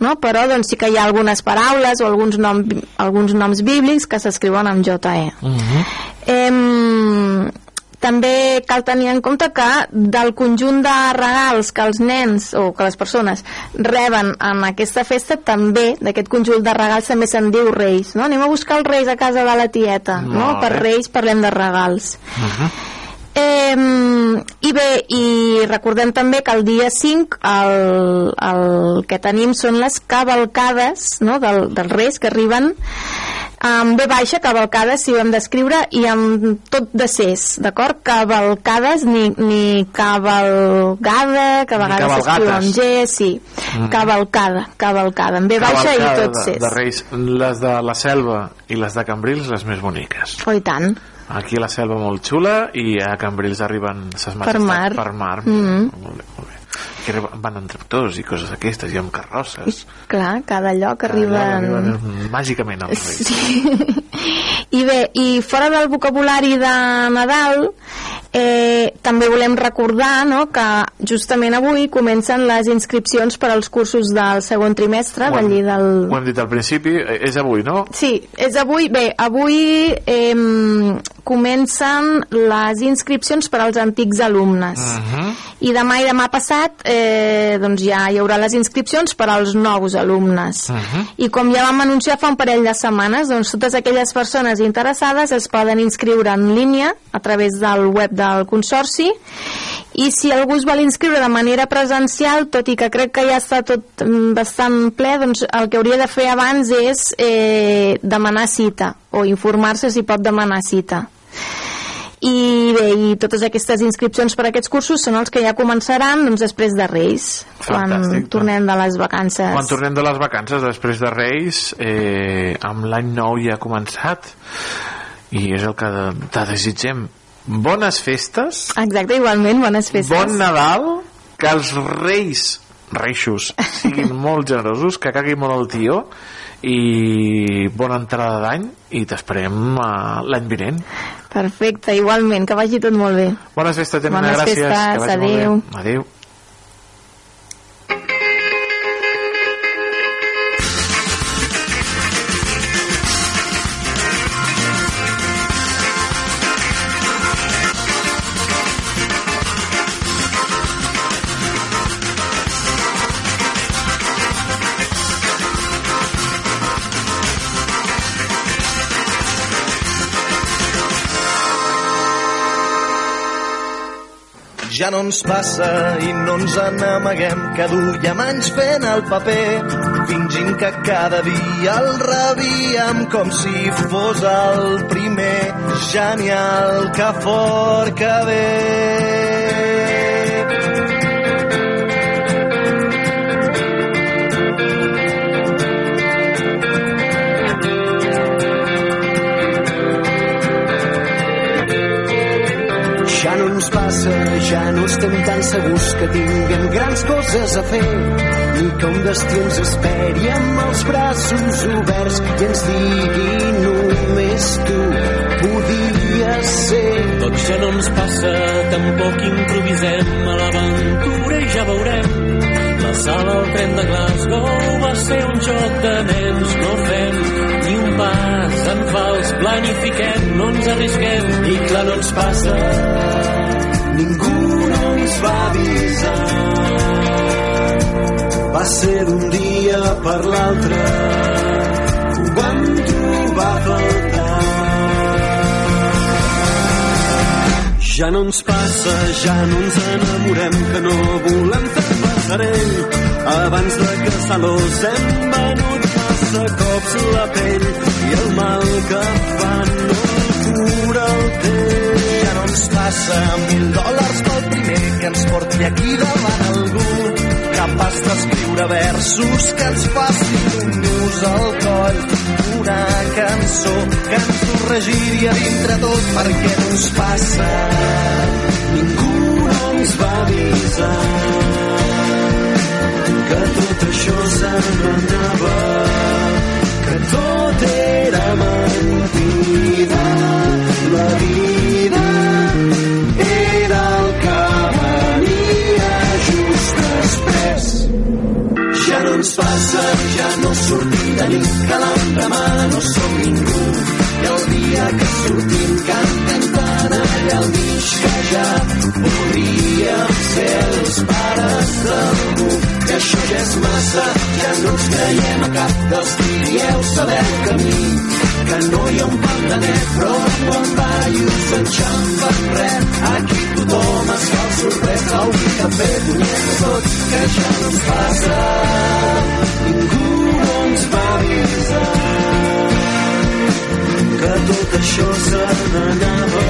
no? però doncs, sí que hi ha algunes paraules o alguns, nom, alguns noms bíblics que s'escriuen amb JE. Mhm. Em, també cal tenir en compte que del conjunt de regals que els nens o que les persones reben en aquesta festa també, d'aquest conjunt de regals també se'n diu reis, no? Anem a buscar els reis a casa de la tieta, no? Molt Per reis parlem de regals. Mhm. Eh, I bé, i recordem també que el dia 5 el, el que tenim són les cavalcades no? del, dels reis que arriben amb B baixa, cavalcades, si ho hem d'escriure, i amb tot de ses, d'acord? Cavalcades, ni, ni cavalgada, que a vegades s'escriu amb G, sí. Mhm. Cavalcada, cavalcada, amb B baixa i Cavalcada tot de, ses. de reis. Les de la selva i les de Cambrils, les més boniques. Oh, i tant. Aquí a la selva molt xula i a Cambrils arriben ses majestats mar. per mar. Mhm. Molt bé, molt bé. Que van amb tractors i coses d'aquestes i amb carrosses. Clar, cada lloc arriben... Allà arriben màgicament els reis. Sí. I bé, i fora del vocabulari de Nadal, eh, també volem recordar no, que justament avui comencen les inscripcions per als cursos del segon trimestre, Ho hem- d'allí del... Ho hem dit al principi, eh, és avui, no? Sí, és avui, bé, avui eh, comencen les inscripcions per als antics alumnes Mhm. i demà i demà passat eh, doncs ja hi haurà les inscripcions per als nous alumnes Mhm. i com ja vam anunciar fa un parell de setmanes doncs totes aquelles persones interessades es poden inscriure en línia a través del web del Consorci i si algú es vol inscriure de manera presencial, tot i que crec que ja està tot mm, bastant ple, doncs el que hauria de fer abans és eh, demanar cita o informar-se si pot demanar cita i bé, i totes aquestes inscripcions per a aquests cursos són els que ja començaran doncs, després de Reis, quan Fantàstic, tornem de les vacances. Quan tornem de les vacances després de Reis, eh, amb l'any nou ja ha començat i és el que de, te desitgem. Bones festes, Exacte, igualment, bones festes. bon Nadal, que els reis reixos siguin molt generosos, que cagui molt el tio i bona entrada d'any i t'esperem uh, l'any vinent. Perfecte, igualment, que vagi tot molt bé. Bones festes, Gemma, Bones gràcies. festes, que vagi adéu. Molt bé. Adéu. Ja no ens passa i no ens n'amaguem que duiem anys fent el paper fingint que cada dia el rebíem com si fos el primer genial que fort que ve Ja no ens passa, ja no estem tan segurs que tinguem grans coses a fer ni que un destí ens esperi amb els braços oberts i ens digui només tu podies ser. Doncs ja no ens passa, tampoc improvisem a l'aventura i ja veurem. Sala al tren de Glasgow va ser un joc de nens, no fem ni un pas en fals, planifiquem, no ens arrisquem. I clar, no ens passa, ningú no ens va avisar. Va ser d'un dia per l'altre, ho vam trobar a faltar. Ja no ens passa, ja no ens enamorem, que no volem fer passarell. Abans de casar-los hem venut massa cops la pell i el mal que fan no cura el temps. Ja no ens passa mil dòlars pel primer que ens porti aquí davant algú capaç d'escriure versos que ens facin nus al coll una cançó que ens ho regiria dintre tot perquè no ens passa ningú no ens va avisar que tot això se n'anava que tot era mentida. La vida era el que venia just després. Ja no ens passa, ja no sortim de nit, que ja és massa, ja no ens creiem a cap dels dieu saber el camí. Que no hi ha un pal de net, però quan ballos enxampa res. Aquí tothom es fa el sorprès, el vi, cafè, punyeta, tot, que ja no ens passa. Ningú no ens va avisar que tot això se n'anava,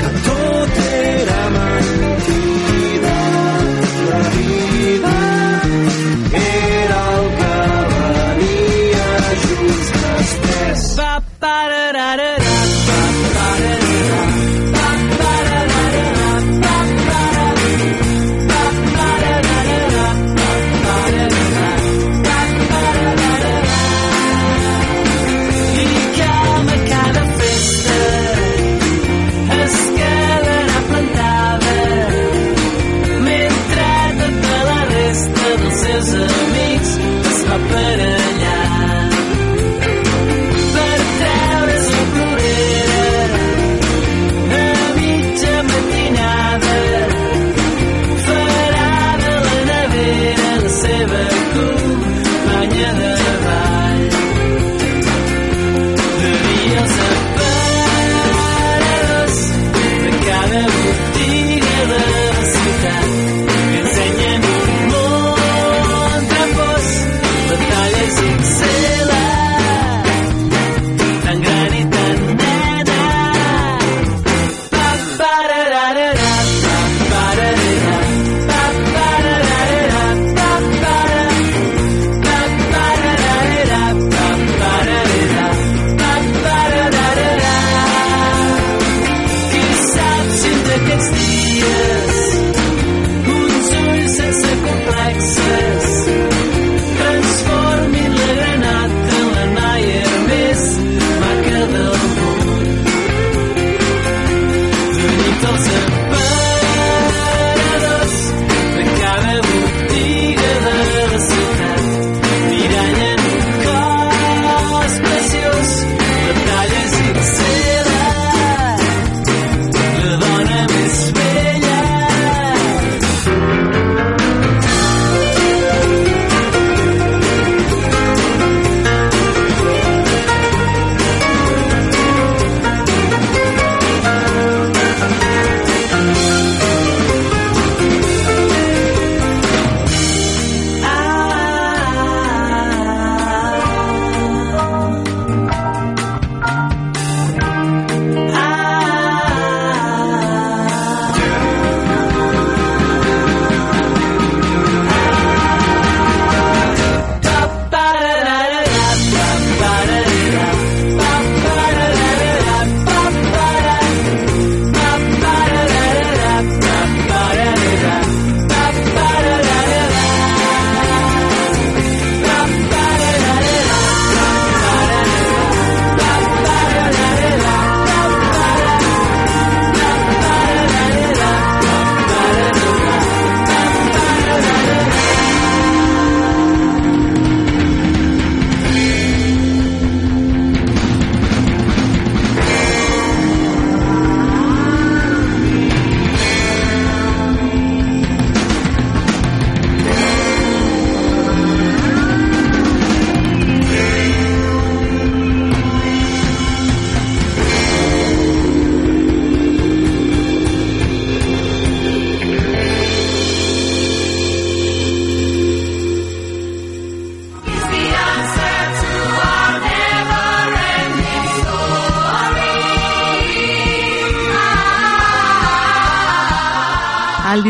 que tot era mentida.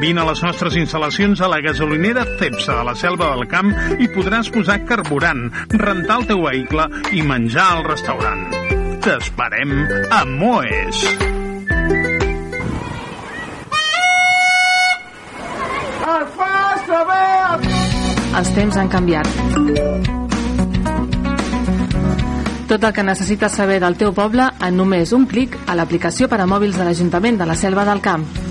Vine a les nostres instal·lacions a la gasolinera Cepsa de la Selva del Camp i podràs posar carburant, rentar el teu vehicle i menjar al restaurant. T'esperem a Moes. Els temps han canviat. Tot el que necessites saber del teu poble en només un clic a l'aplicació per a mòbils de l'Ajuntament de la Selva del Camp.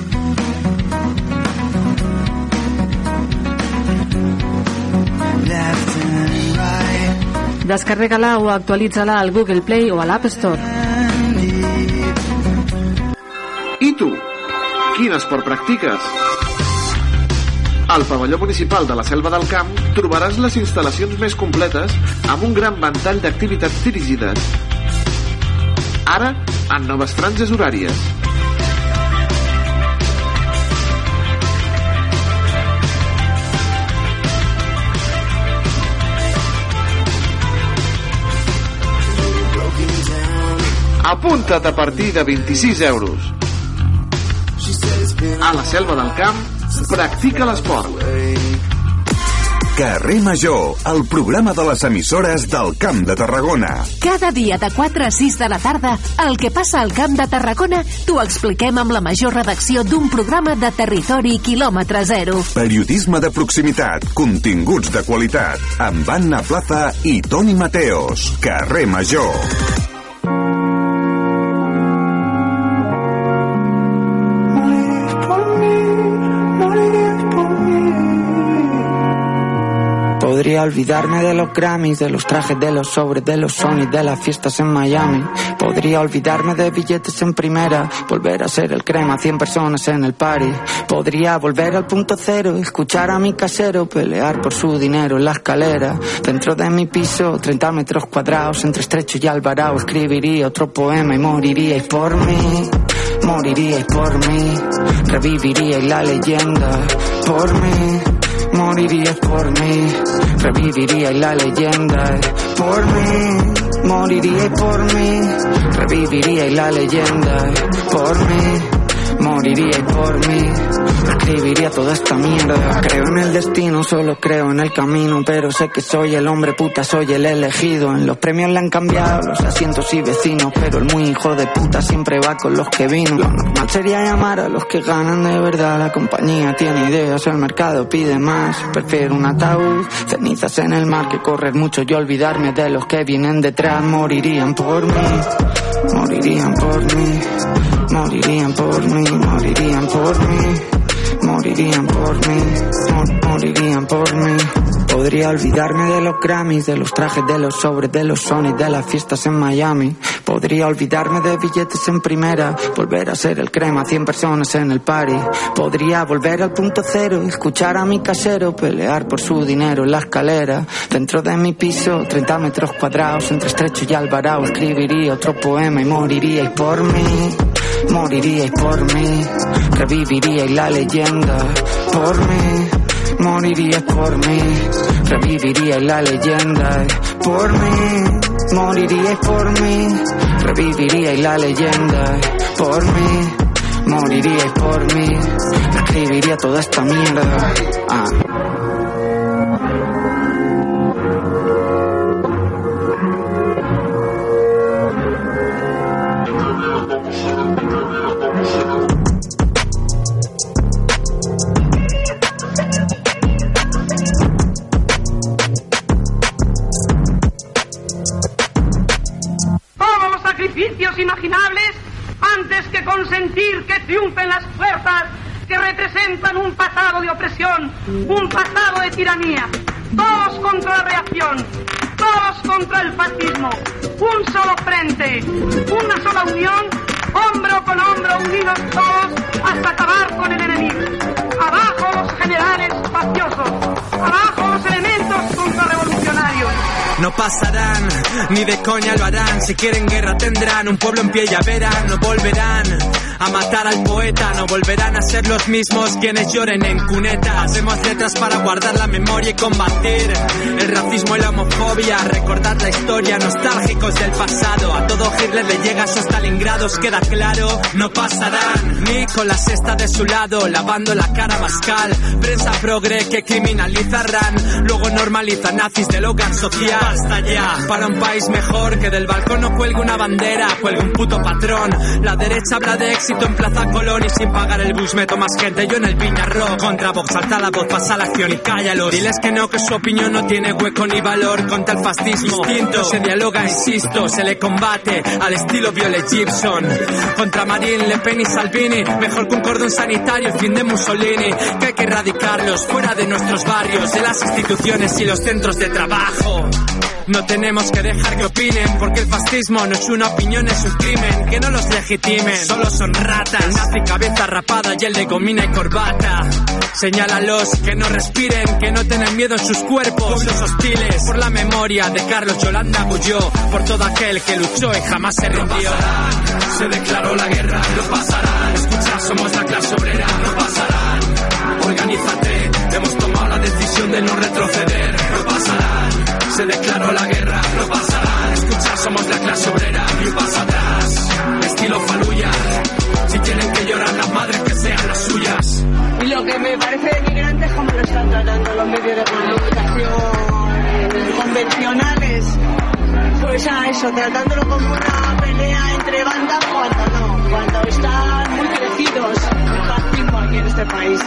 Descarrega-la o actualitza-la al Google Play o a l'App Store. I tu? Quin esport practiques? Al pavelló municipal de la Selva del Camp trobaràs les instal·lacions més completes amb un gran ventall d'activitats dirigides. Ara, en noves franges horàries. Apunta't a partir de 26 euros. A la Selva del Camp, practica l'esport. Carrer Major, el programa de les emissores del Camp de Tarragona. Cada dia de 4 a 6 de la tarda, el que passa al Camp de Tarragona t'ho expliquem amb la major redacció d'un programa de territori quilòmetre zero. Periodisme de proximitat, continguts de qualitat, amb Anna Plaza i Toni Mateos. Carrer Major. Podría olvidarme de los Grammys, de los trajes, de los sobres, de los Sony, de las fiestas en Miami. Podría olvidarme de billetes en primera, volver a ser el crema, 100 personas en el party. Podría volver al punto cero, escuchar a mi casero pelear por su dinero en la escalera. Dentro de mi piso, 30 metros cuadrados, entre estrecho y alvarado, escribiría otro poema y moriríais por mí. Moriríais por mí, reviviríais la leyenda por mí. Moriríais por mí, reviviríais la leyenda por mí. Moriríais por mí, reviviríais la leyenda por mí. Moriríais por mí, escribiría toda esta mierda. Creo en el destino, solo creo en el camino, pero sé que soy el hombre puta, soy el elegido. En los premios le han cambiado los asientos y vecinos, pero el muy hijo de puta siempre va con los que vino. Lo normal sería llamar a los que ganan de verdad. La compañía tiene ideas, el mercado pide más. Prefiero un ataúd, cenizas en el mar que correr mucho y olvidarme de los que vienen detrás. Morirían por mí, morirían por mí, morirían por mí, morirían por mí. Morirían por mí, mor- morirían por mí. Podría olvidarme de los Grammys, de los trajes, de los sobres, de los Sony, de las fiestas en Miami. Podría olvidarme de billetes en primera, volver a ser el crema, 100 personas en el party. Podría volver al punto cero, escuchar a mi casero pelear por su dinero en la escalera. Dentro de mi piso, 30 metros cuadrados, entre estrecho y alvarado, escribiría otro poema y moriríais por mí. Moriríais por mí, reviviríais la leyenda por mí. Moriríais por mí, reviviríais la leyenda por mí. Moriríais por mí, reviviríais la leyenda por mí. Moriríais por mí, escribiría toda esta mierda. Ah. Imaginables antes que consentir que triunfen las fuerzas que representan un pasado de opresión, un pasado de tiranía. Todos contra la reacción, todos contra el fascismo. Un solo frente, una sola unión, hombro con hombro, unidos todos hasta acabar con el enemigo. Abajo los generales faciosos, abajo los elementos contrarrevolucionarios. No pasarán, ni de coña lo harán. Si quieren guerra tendrán un pueblo en pie, ya verán. No volverán a matar al poeta, no volverán a ser los mismos quienes lloren en cuneta. Hacemos letras para guardar la memoria y combatir el racismo y la homofobia. Recordar la historia, nostálgicos del pasado. A todo Hitler le llega a sus Stalingrados, queda claro. No pasarán ni con la cesta de su lado, lavando la cara a Pascal. Prensa progre que criminalizarán, luego normalizan nazis del hogar social. Basta ya, para un país mejor que del balcón no cuelgue una bandera, cuelgue un puto patrón. La derecha habla de éxito en Plaza Colón y sin pagar el bus meto más gente. Yo en el Piñarro, contra Vox, alta la voz, pasa la acción y cállalo. Diles que no, que su opinión no tiene hueco ni valor contra el fascismo. Distinto, se dialoga, insisto, se le combate al estilo Violet Gibson. Contra Marine Le Pen y Salvini, mejor que un cordón sanitario, el fin de Mussolini. Que hay que erradicarlos fuera de nuestros barrios, de las instituciones y los centros de trabajo. No tenemos que dejar que opinen, porque el fascismo no es una opinión, es un crimen. Que no los legitimen, solo son ratas. Nazi cabeza rapada y el de gomina y corbata. Señálalos que no respiren, que no tienen miedo en sus cuerpos. Pueblos hostiles, por la memoria de Carlos Yolanda Bulló, por todo aquel que luchó y jamás se rindió. Se declaró la guerra, no pasarán. Escucha, somos la Se declaró la guerra, no pasarán. Escucha, somos la clase obrera, y un paso atrás. Estilo faluya, si tienen que llorar las madres que sean las suyas. Y lo que me parece denigrante es cómo lo están tratando los medios de comunicación convencionales. Pues a eso, tratándolo como una pelea entre bandas cuando no, cuando están muy crecidos el fascismo aquí en este país.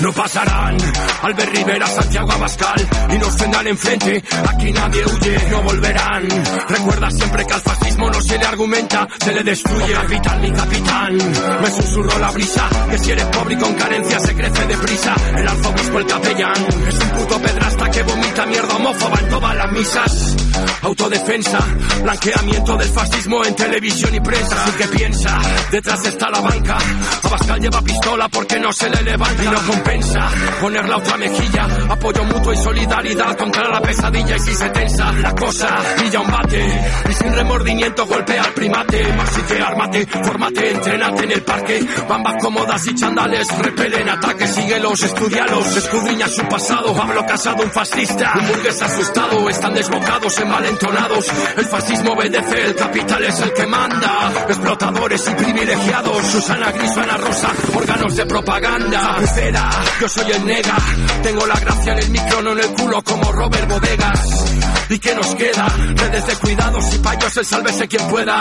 No pasarán Albert Rivera, Santiago Abascal y nos tendrán enfrente. Aquí nadie huye, no volverán. Recuerda siempre que al fascismo no se le argumenta, se le destruye. capitán ni capitán, me susurró la brisa que si eres pobre y con carencia se crece deprisa. El arzobispo, el capellán, es un puto pedrasta que vomita mierda homófoba en todas las misas. Autodefensa, blanqueamiento del fascismo en televisión y prensa. Así piensa, detrás está la banca. Abascal lleva pistola porque no se le levanta y no compensa. Poner la otra mejilla, apoyo mutuo y solidaridad contra la pesadilla. Y si se tensa la cosa, pilla un bate. Y sin remordimiento golpea al primate. Así que ármate, fórmate, entrenate en el parque. Bambas cómodas y chandales repelen ataques. Síguelos, estudialos, escudriña su pasado. Hablo casado, un fascista. Un burgués asustado, están desbocados, envalentonados. El fascismo obedece, el capital es el que manda. Explotadores y privilegiados. Susana Gris, Ana Rosa, órganos de propaganda. Yo soy el nega. Tengo la gracia en el micro, no en el culo como Robert Bodegas. ¿Y qué nos queda? Redes de cuidados y payos, el sálvese quien pueda.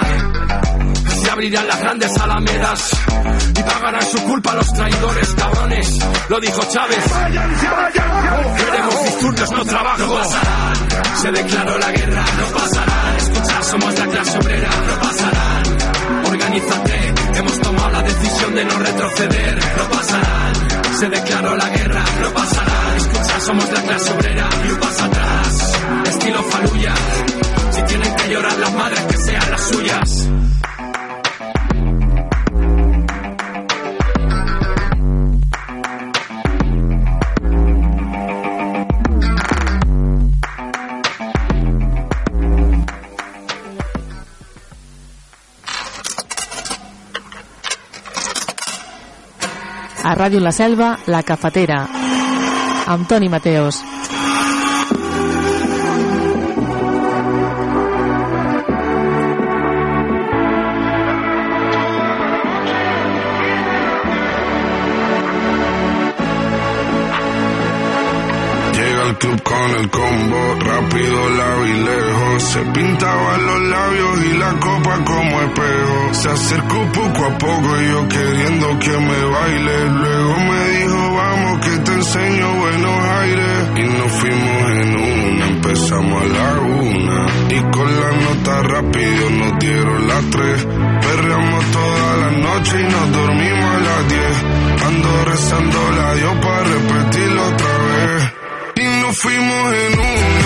Se abrirán las grandes alamedas y pagarán su culpa los traidores, cabrones. Lo dijo Chávez. Queremos disturbios, no trabajo. Se declaró la guerra, no pasarán. Escucha, somos la clase obrera, no pasarán. Organízate, hemos tomado la decisión de no retroceder, no pasarán. Se declaró la guerra, no pasarán. Escucha, somos la clase obrera un paso atrás. Estilo faluya, si tienen que llorar las madres que sean las suyas. A Ràdio La Selva, La Cafetera, amb Mateos. Llega al club con el combo, se pintaba los labios y la copa como espejo. Se acercó poco a poco y yo queriendo que me baile. Luego me dijo, vamos que te enseño buenos aires. Y nos fuimos en una, empezamos a la una. Y con la nota rápido nos dieron las tres. Perreamos toda la noche y nos dormimos a las diez. Ando rezando la Dios para repetirlo otra vez. Y nos fuimos en una.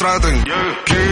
contraten. Yeah.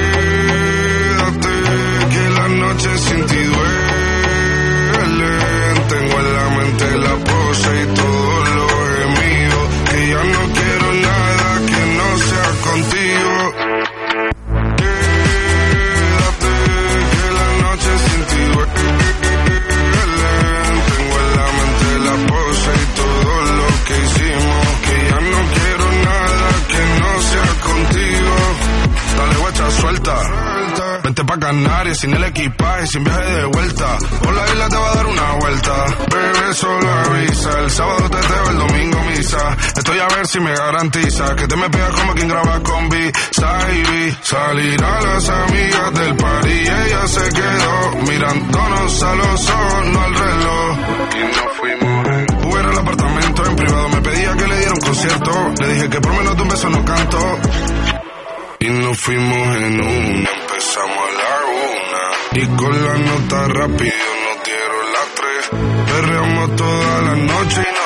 sin el equipaje, sin viaje de vuelta. Por la isla te va a dar una vuelta. Bebé, solo avisa. El sábado te veo, el domingo misa. Estoy a ver si me garantiza que te me pegas como quien graba con B. Salir a las amigas del party. Ella se quedó mirándonos a los ojos, no al reloj. Y nos fuimos en Fuera al apartamento en privado. Me pedía que le diera un concierto. Le dije que por menos de un beso no canto. Y nos fuimos en un y con la nota rápido nos dieron las tres. Perreamos toda la noche y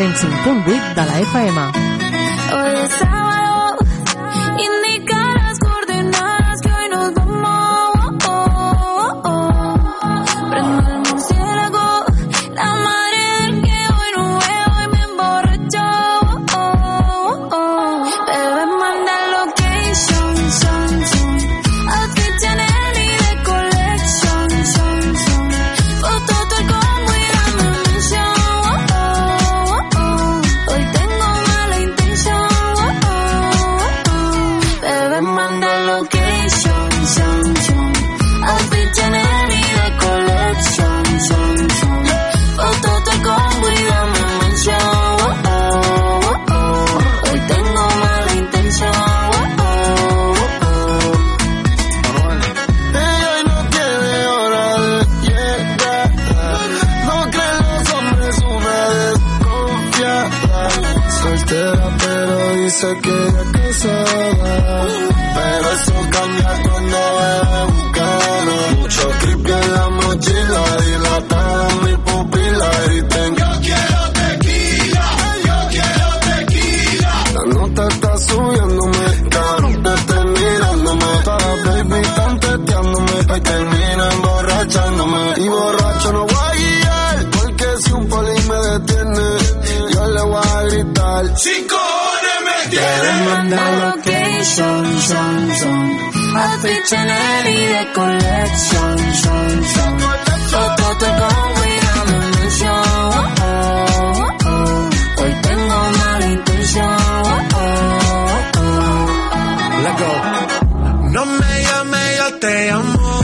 105.8 de la FM. Chanel y de colección, dictionary the collection. Fotos con cuidado mucho. Hoy tengo mala intención. Oh, oh. No me llame, yo te amo.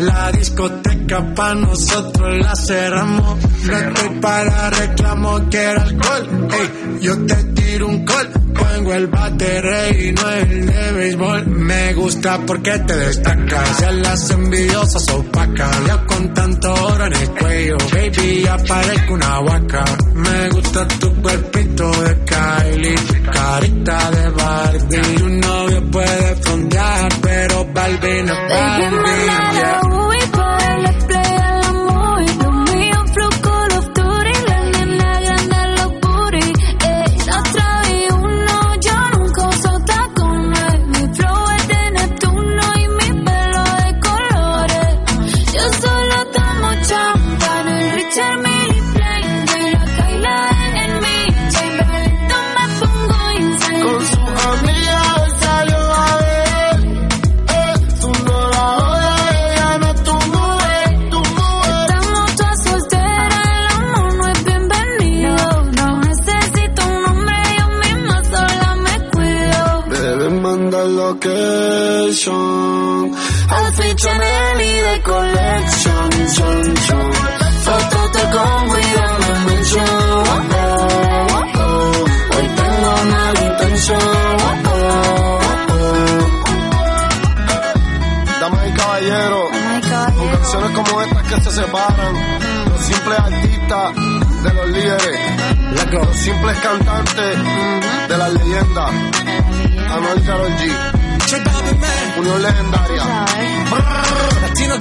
La discoteca pa' nosotros la cerramos. No estoy para reclamo, quiero alcohol. Ey, yo te tiro un col Pongo el bate rey y no el de béisbol. Me gusta porque te destacas. Ya las envidiosas opacas. Ya con tanto oro en el cuello. Baby, ya parezco una huaca. Me gusta tu cuerpito de Kylie. Carita de Barbie. Un novio puede frontear, pero Balvin es Balvin. yeah. Los simples cantantes de las leyendas, Anuel Karol G, Unión Legendaria, Latino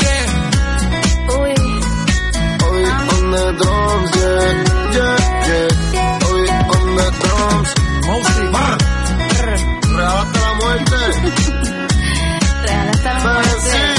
Hoy on the drums, yeah, yeah, yeah, hoy on the drums, Real hasta la muerte, Bebecita, ah.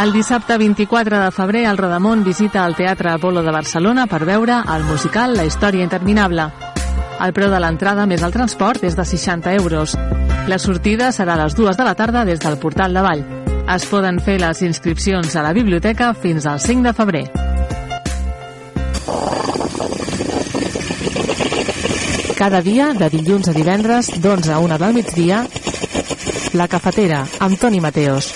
El dissabte 24 de febrer, el Rodamont visita el Teatre Apolo de Barcelona per veure el musical La història interminable. El preu de l'entrada més el transport és de 60 euros. La sortida serà a les 2 de la tarda des del Portal de Vall. Es poden fer les inscripcions a la biblioteca fins al 5 de febrer. Cada dia, de dilluns a divendres, d'11 a 1 del migdia, La Cafetera, amb Toni Mateos.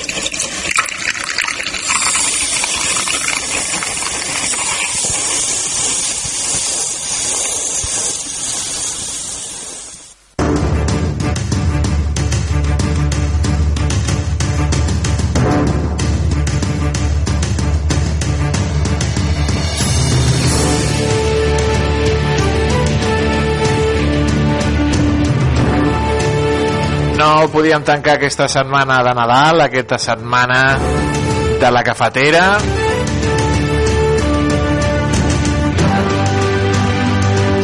No podíem tancar aquesta setmana de Nadal, aquesta setmana de la cafetera.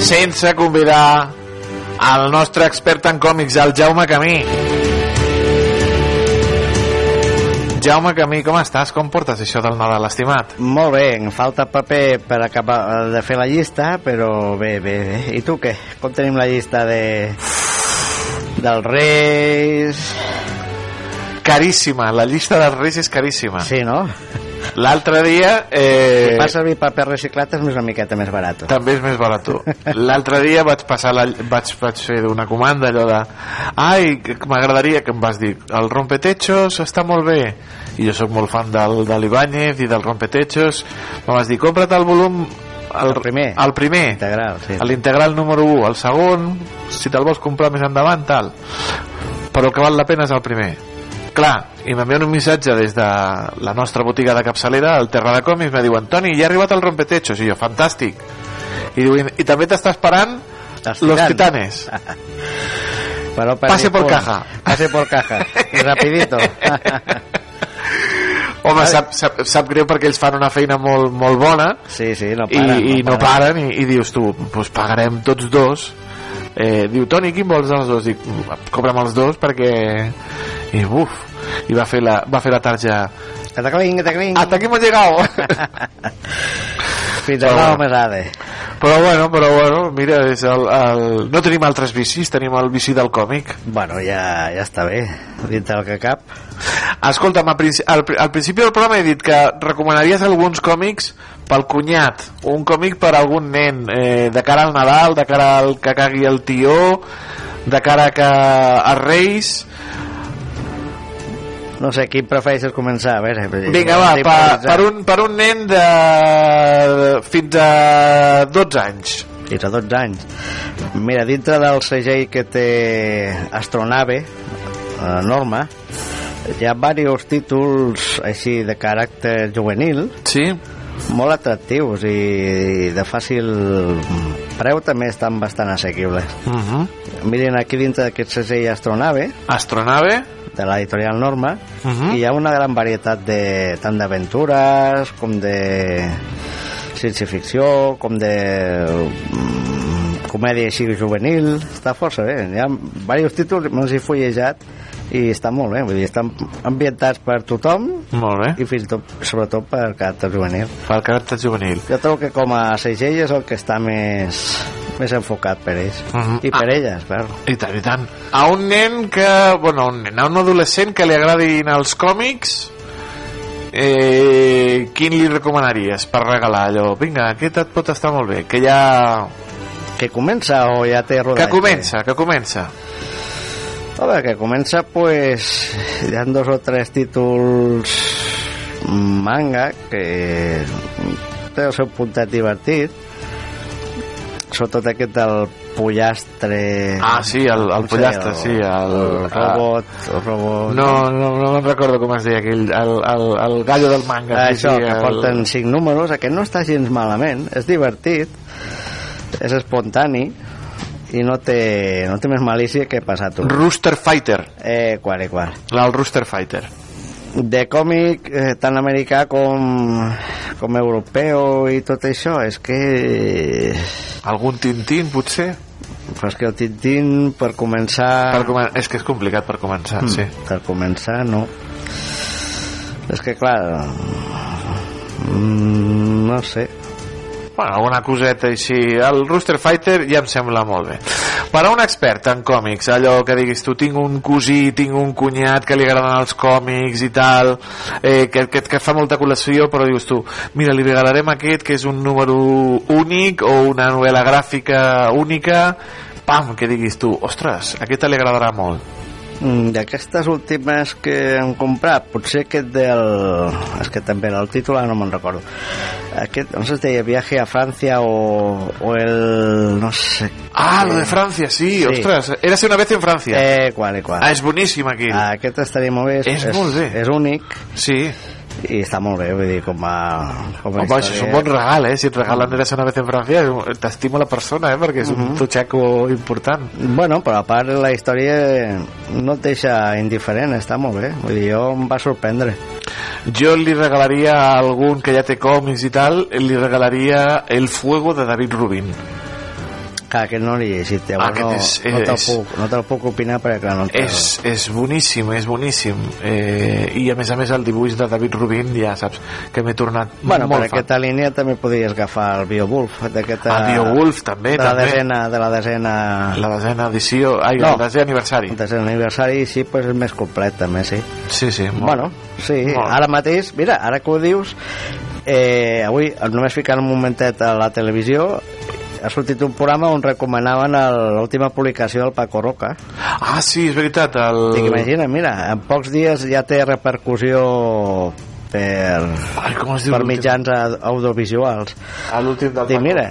Sense convidar el nostre expert en còmics, el Jaume Camí. Jaume Camí, com estàs? Com portes això del Nadal, estimat? Molt bé, em falta paper per acabar de fer la llista, però bé, bé, bé. I tu què? Com tenim la llista de... dels Reis... Caríssima, la llista dels Reis és caríssima. Sí, no? L'altre dia... Eh, Si fa servir paper reciclat és una miqueta més barat. també és més barat. L'altre dia vaig passar la, vaig, vaig fer una comanda allò de ai, m'agradaria que em vas dir el rompetechos està molt bé i jo sóc molt fan del, de l'Ibáñez i del rompetechos em vas dir compra't el volum el, el primer. el primer. Integral, sí. l'integral número 1 el segon, si te'l vols comprar més endavant tal. Però el que val la pena és el primer. Clar, i m'envien un missatge des de la nostra botiga de capçalera el Terra de Còmics, me diuen Toni, ja ha arribat el rompetechos. I jo, fantàstic. I, diuen, i també t'està esperant los titanes. Pero Pase por caja. Pase por caja. Y rapidito. Home, sap, sap, sap greu perquè ells fan una feina molt, molt bona sí, sí, no i, paren, i no no paren i, i dius tu, pues pagarem tots dos eh, diu, Toni, quin vols dels dos? Dic, cobra'm els dos perquè i uf, i va fer la, va fer la tarja Atacling, atacling. hasta aquí hemos llegado Fins a nou mesade. però bueno, però bueno mira, és el, el... no tenim altres bicis tenim el bici del còmic Bueno, ja, ja està bé, dintre del que cap. Escolta'm, al, principi, al, al principi del programa he dit que recomanaries alguns còmics pel cunyat, un còmic per a algun nen, eh, de cara al Nadal, de cara al que cagui el tió, de cara a, que, a Reis... No sé, qui prefereixes començar? A veure, Vinga, va, per, per, un, per un nen de fins a 12 anys. Fins a 12 anys. Mira, dintre del segell que té Astronave, eh, Norma, hi ha diversos títols així de caràcter juvenil. Sí. Molt atractius i de fàcil preu també estan bastant assequibles. Uh -huh. Miren aquí dintre d'aquest segell Astronave. Astronave? De l'editorial Norma. Uh -huh. I hi ha una gran varietat de, tant d'aventures com de ciència-ficció, com de mm, comèdia així juvenil. Està força bé. Hi ha diversos títols, me'ls he fullejat i està molt bé, vull dir, estan ambientats per tothom molt bé. i fins i tot, sobretot per caràcter juvenil per caràcter juvenil jo trobo que com a segell és el que està més més enfocat per ells Uh -huh. i per Ah. elles, clar I tant, i tant. A un nen que... Bueno, a un nen, a un adolescent que li agradin els còmics, eh, quin li recomanaries per regalar allò? Vinga, aquest et pot estar molt bé, que ja... Que comença o ja té rodatge? Que comença, que comença. Home, que comença, pues, hi ha dos o tres títols manga que té el seu puntet divertit sobretot aquest del pollastre Ah, sí, el, el pollastre, sí. El, el robot, el robot No, no, no me'n recordo com es deia aquell, el, el, el gallo del manga. sí, això, sí, que el... porten cinc números aquest no està gens malament, és divertit és espontani i no té, no té més malícia que passar tu Rooster Fighter. eh, qual, qual. El Rooster Fighter. De còmic eh, tant americà com, com europeu i tot això. És que algun Tintín potser? Però és que el Tintín per començar per comen és que és complicat per començar Mm, sí. per començar no. És que clar mm, no sé Bueno, alguna coseta així. El Rooster Fighter ja em sembla molt bé. Per a un expert en còmics, allò que diguis tu, tinc un cosí, tinc un cunyat que li agraden els còmics i tal, eh, que, que, que fa molta col·lecció, però dius tu, mira, li regalarem aquest, que és un número únic o una novel·la gràfica única, pam, que diguis tu, ostres, aquesta li agradarà molt. Mm, D'aquestes últimes que hem comprat, potser aquest del... És que també el títol no me'n recordo. Aquest, no sé si deia Viaje a Francia o, o el... no sé... Ah, lo de Francia, sí, Sí. ostres, érase una vez en Francia. Eh, qual, qual. Ah, és boníssim aquí. Ah, aquest estaria molt bé. És molt bé. És únic. Sí. I està molt bé, vull dir, com a... Com a Home, això és un bon regal, eh? Si et regalen Eres una vez en Francia, t'estimo la persona, eh? Perquè és un Mhm. tutxaco important. Bueno, però a part la història no et deixa indiferent, està molt bé. Vull dir, jo em va sorprendre. Jo li regalaria a algun que ja té còmics i tal, li regalaria El Fuego de David Rubin. Clar, que no l'he llegit, llavors Aquest no, és- no, te'l és- puc, no te'l puc opinar perquè clar, no és, és boníssim, és boníssim eh, i a més a més el dibuix de David Rubin ja saps que m'he tornat Bueno, per molt fan aquesta línia també podries agafar el d'aquesta... El Beowulf, també, de la també. Desena, de la desena... la desena edició ai, No. el desè aniversari El desena aniversari, sí, pues és més complet, també, sí. sí, sí, molt. Bueno, sí, Molt. ara mateix, mira, ara que ho dius, eh, avui, només ficant un momentet a la televisió, ha sortit un programa on recomanaven l'última publicació del Paco Roca. ah sí, és veritat el... Dic, imagina, mira, en pocs dies ja té repercussió per, Ai, com es diu per mitjans au- audiovisuals. a l'últim del Dic, Paco. mira,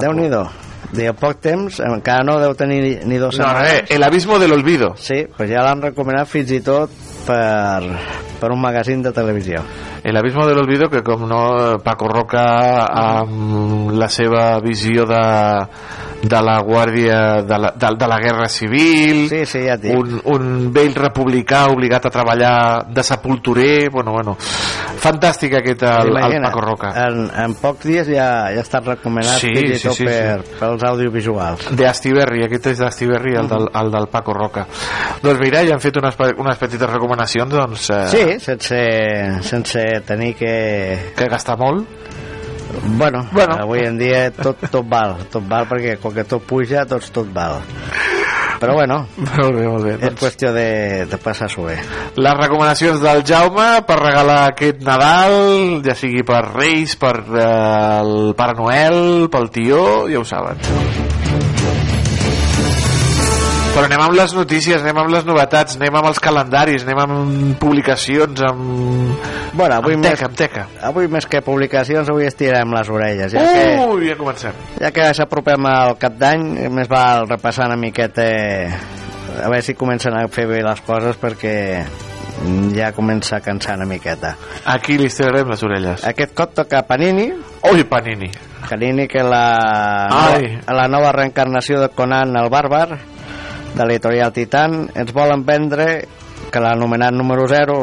déu-n'hi-do. En poc temps, encara no deu tenir ni, ni dos no, setmanes. eh, el abismo del olvido Sí, pues ja l'han recomanat fins i tot per, per un magazín de televisió. El abismo de l'olvido que com no Paco Roca amb la seva visió de, de la guàrdia de la, de, de la guerra civil sí, sí, ja un, un vell republicà obligat a treballar de sepulturer bueno, bueno, fantàstic aquest el, el Imagina, Paco Roca. En, en pocs dies ja, ja està recomanat Sí, sí, tot sí, per, pels audiovisuals. de Astiberri, aquest és d'Astiberri el, del, el del Paco Roca. Doncs mira, ja han fet unes, unes petites recomanacions doncs, eh, Sí, sense, sense tenir que... que gastar molt Bueno, Bueno. avui en dia tot, tot val, tot val perquè com que tot puja, tots tot val. Però bueno, molt bé, molt bé és qüestió de, de passar-s'ho bé. les recomanacions del Jaume per regalar aquest Nadal, ja sigui per Reis, per eh, el Pare Noel, pel tió, ja ho saben. Però anem amb les notícies, anem amb les novetats, anem amb els calendaris, anem amb publicacions, amb... Bueno, avui amb més, teca, amb teca. avui més que publicacions, avui estirem les orelles. Ja que, Ui, ja comencem. ja que s'apropem al cap d'any, més val repassar una miqueta a veure si comencen a fer bé les coses perquè ja comença a cansar una miqueta. Aquí li estirarem les orelles. Aquest cop toca Panini. Ui, Panini. Panini, que la, Ai. la nova reencarnació de Conan el Bàrbar, de l'editorial Titan, ens volen vendre que l'anomenat número 0,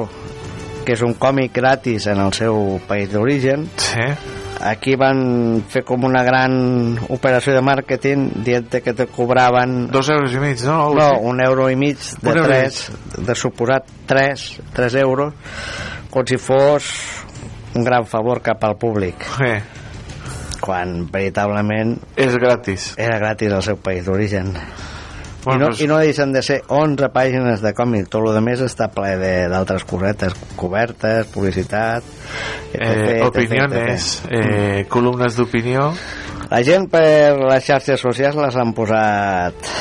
que és un còmic gratis en el seu país d'origen, sí. aquí van fer com una gran operació de màrqueting dient que te cobraven Dos euros i mig, no? No, un euro i mig de Un tres, de suposat 3, 3 euros, com si fos un gran favor cap al públic. Eh, Quan veritablement és gratis. era gratis al seu país d'origen. Bueno, I, no, doncs- I no deixen de ser 11 pàgines de còmic, tot el més està ple de- d'altres cosetes, cobertes, publicitat... etc, Eh, etc. eh, columnes d'opinió. La gent per les xarxes socials les han posat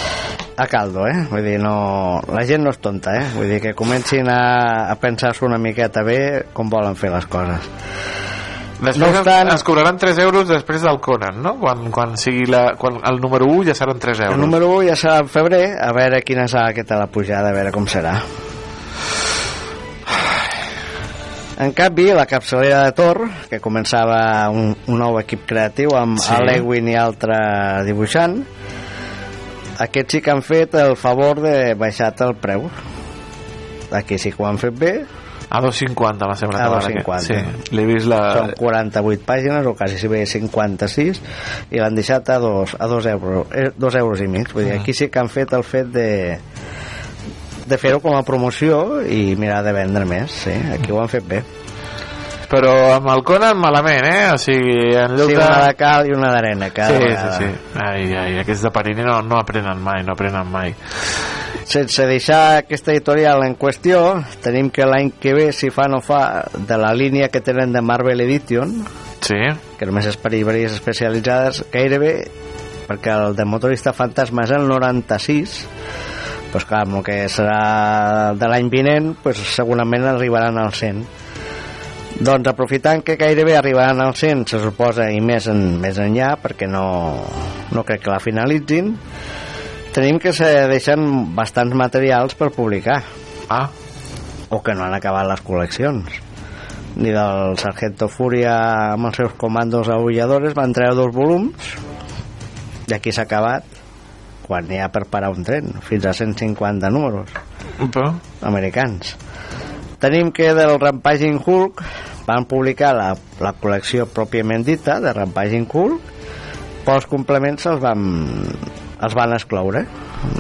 a caldo, eh? Vull dir, no... La gent no és tonta, eh? Vull dir que comencin a, a pensar-s'ho una miqueta bé com volen fer les coses. Després No obstant- ens cobraran 3 euros després del Conan, no? Quan, quan sigui la, quan el número 1 ja seran 3 euros. El número 1 ja serà en febrer, a veure quina serà aquesta la pujada, a veure com serà. En canvi, la capçalera de Thor, que començava un, un nou equip creatiu amb sí. Alewin i altre dibuixant, aquests sí que han fet el favor de baixar el preu. Aquí sí que ho han fet bé. A 2,50 m'ha semblat. A ara, 2,50. Sí, l'he vist la... Són 48 pàgines, o quasi si bé 56, i l'han deixat a dos, a dos, euros, eh, dos euros i mig. Vull dir, Ah. aquí sí que han fet el fet de de fer-ho com a promoció i mirar de vendre més, sí, aquí ho han fet bé. Però amb el Conan malament, eh? O sigui, en lloc Sí, una de cal i una d'arena cada Sí, sí, vegada. sí. Ai, ai, aquests de Panini no, no aprenen mai, no aprenen mai. Sense deixar aquesta editorial en qüestió, tenim que l'any que ve, si fa no fa, de la línia que tenen de Marvel Edition, sí. que només és per llibreries especialitzades, gairebé, perquè el de Motorista Fantasma és el 96, doncs clar, amb el que serà de l'any vinent, doncs segurament arribaran al 100. Doncs aprofitant que gairebé arribaran al 100, se suposa, i més, en, més enllà, perquè no, no crec que la finalitzin, tenim que se deixen bastants materials per publicar. Ah. O que no han acabat les col·leccions. Ni del Sargento Fúria amb els seus comandos aulladores van treure dos volums i aquí s'ha acabat quan n'hi ha per parar un tren fins a 150 números Però... americans tenim que del Rampaging Hulk van publicar la, la col·lecció pròpiament dita de Rampaging Hulk però els complements se'ls van, els van excloure.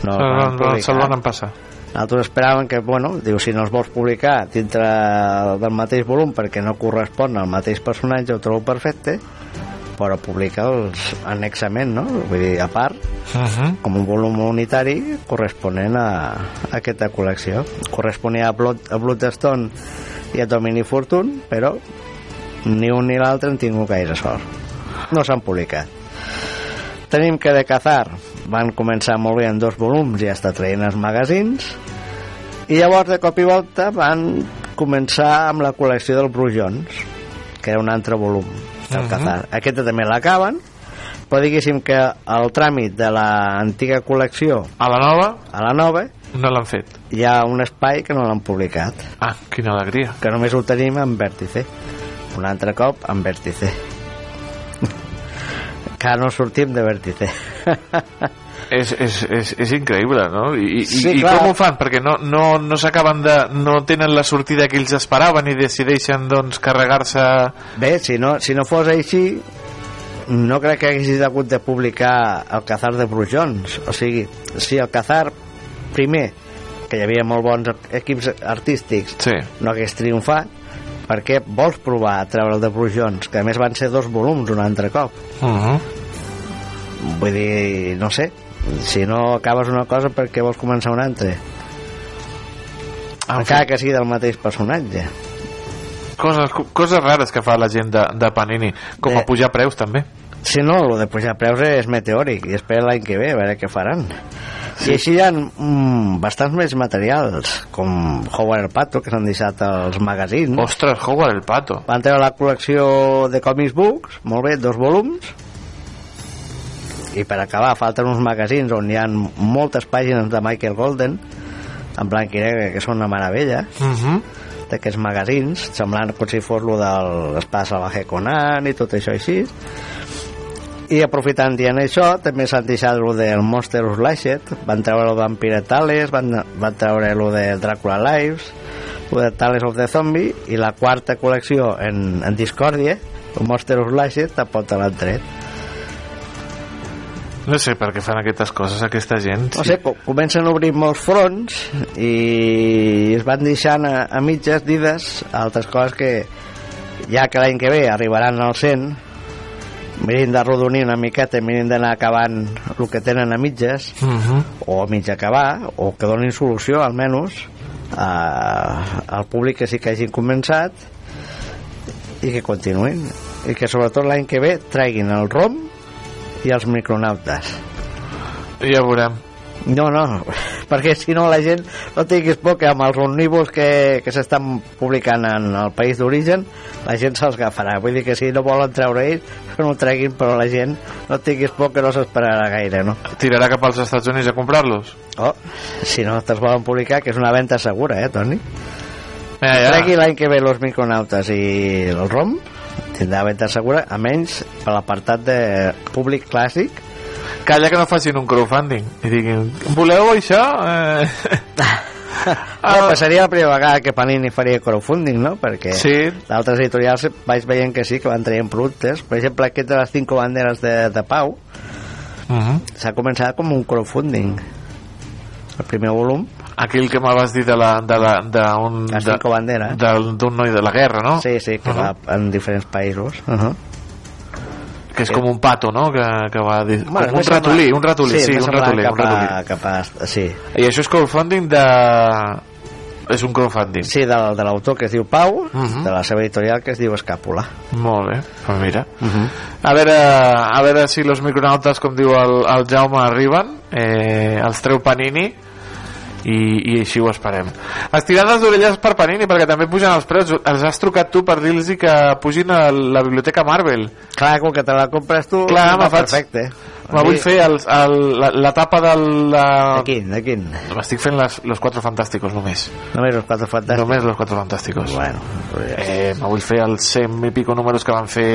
No Se'l els van- publicar. se'l van empassar. Nosaltres esperàvem que, bueno, diu, si no els vols publicar dintre del mateix volum perquè no correspon al mateix personatge, ho trobo perfecte, però publica'ls annexament, no? Vull dir, a part, Uh -huh. com un volum unitari corresponent a, a aquesta col·lecció. Corresponia a, Blood, a Bloodstone i a Domini Fortune, però ni un ni l'altre han tingut gaire sort. No s'han publicat. Tenim que de Cazar van començar molt bé en dos volums i està traient els magazins i llavors de cop i volta van començar amb la col·lecció del Brujons que era un altre volum del Mhm. Cazar. Aquesta també l'acaben però diguéssim que el tràmit de l'antiga col·lecció a la nova? A la nova no l'han fet. hi ha un espai que no l'han publicat. Ah, quina alegria. Que només ho tenim en vèrtice un altre cop en vèrtice que no sortim de vèrtice és, és, és, és increïble, no? I, i, Sí, i clar. com ho fan? Perquè no, no, no s'acaben de... no tenen la sortida que ells esperaven i decideixen, doncs, carregar-se... Bé, si no, si no fos així, no crec que haguessis hagut de publicar el Cazar de Brujons. O sigui, si el Cazar primer, que hi havia molt bons equips artístics, sí. no hagués triomfat, per què vols provar a treure el de Brujons, que a més van ser dos volums un altre cop? Uh -huh. Vull dir, no sé, si no acabes una cosa, per què vols començar una altra? En Encara que sigui del mateix personatge. Coses, coses rares que fa la gent de, de Panini, com Bé. a pujar preus, també. Si no, el de pujar preus és meteòric i espera l'any que ve a veure què faran. Sí. I així hi ha mm, bastants més materials, com Howard el Pato, que s'han deixat els magazins. Ostres, Howard el Pato. Van treure la col·lecció de Comics Books, molt bé, dos volums, i per acabar falten uns magazins on hi ha moltes pàgines de Michael Golden, en blanc i negre, que són una meravella, Uh -huh. d'aquests magazins, semblant com si fos lo del Espada Salvaje Conan i tot això així. I aprofitant dient això, també s'han deixat lo del Monster Slasher, van treure lo Vampire Tales, van, van treure lo de Dracula Lives, lo de Tales of the Zombie, i la quarta col·lecció en, en Discordia, el Monster Slasher, tampoc te l'han tret. No sé per què fan aquestes coses aquesta gent. No sé, co- comencen a obrir molts fronts i es van deixant a, a mitges dides altres coses que ja que l'any que ve arribaran al 100 mirin de rodonir una miqueta mirin d'anar acabant el que tenen a mitges Uh -huh. o a mig acabar o que donin solució almenys a, al públic que sí que hagin començat i que continuïn i que sobretot l'any que ve treguin el ROM i els micronautes Ja veurem. No, no, perquè si no la gent no tinguis por que amb els omnívols que, que s'estan publicant en el país d'origen la gent se'ls agafarà vull dir que si no volen treure ells que no ho treguin però la gent no tinguis por que no s'esperarà gaire no? Tirarà cap als Estats Units a comprar-los? oh, si no te'ls volen publicar que és una venda segura eh Toni? Ja, ja. tregui l'any que ve los micronautes i el ROM tindrà venda segura a menys per l'apartat de públic clàssic Calla que no facin un crowdfunding i diguin, voleu això? Eh... Ah, pues seria la primera vegada que Panini faria crowdfunding, no? Perquè Sí. d'altres editorials vaig veient que sí, que van traient productes. Per exemple, aquest de les cinco banderes de, de Pau Uh -huh. s'ha començat com un crowdfunding. El primer volum. Aquell que me vas dir de la, de la, Les de- banderes. del- d'un noi de la guerra, no? Sí, sí, que Uh -huh. va en diferents països. Uh -huh. Que és com un pato, no? Que, que va dir... Bueno, com un ratolí, semblant- un ratolí, sí, més un ratolí, cap un ratolí. A, cap a, sí. I això és crowdfunding de... És un crowdfunding. Sí, de, de l'autor que es diu Pau, Uh -huh. de la seva editorial que es diu Escàpula. Molt bé, pues mira. Uh -huh. A veure, a veure si los micronautes, com diu el, el Jaume, arriben, eh, els treu Panini, i, i així ho esperem. Estirar les orelles per Panini, perquè també pugen els preus. Els has trucat tu per dir-los que pugin a la biblioteca Marvel. Clar, com que te la compres tu, Clar, me faig... perfecte. Me vull fer el, el, la, la tapa del... La... De quin, de quin? M'estic fent les, los Quatre Fantàsticos només. Només els quatre fantàstics. Només los Quatre Fantàsticos. Bueno, pues eh, me vull fer els 100 i pico números que van fer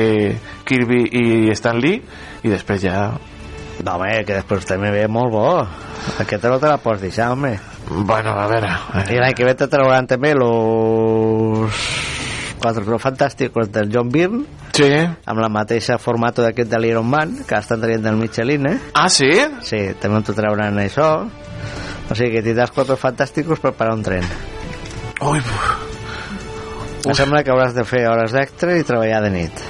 Kirby i Stan Lee i després ja... No, home, que després també ve molt bo. Aquesta no te la pots deixar, home. Bueno, a veure... I l'any que ve te trauran també los quatre fantàsticos del John Byrne Sí. amb la mateixa formato d'aquest de l'Iron Man, que estan traient del Michelin, eh? Ah, sí? Sí, també t'ho trauran això. O sigui que tindràs quatre fantàsticos per parar un tren. Ui, Em sembla que hauràs de fer hores d'extra i treballar de nit.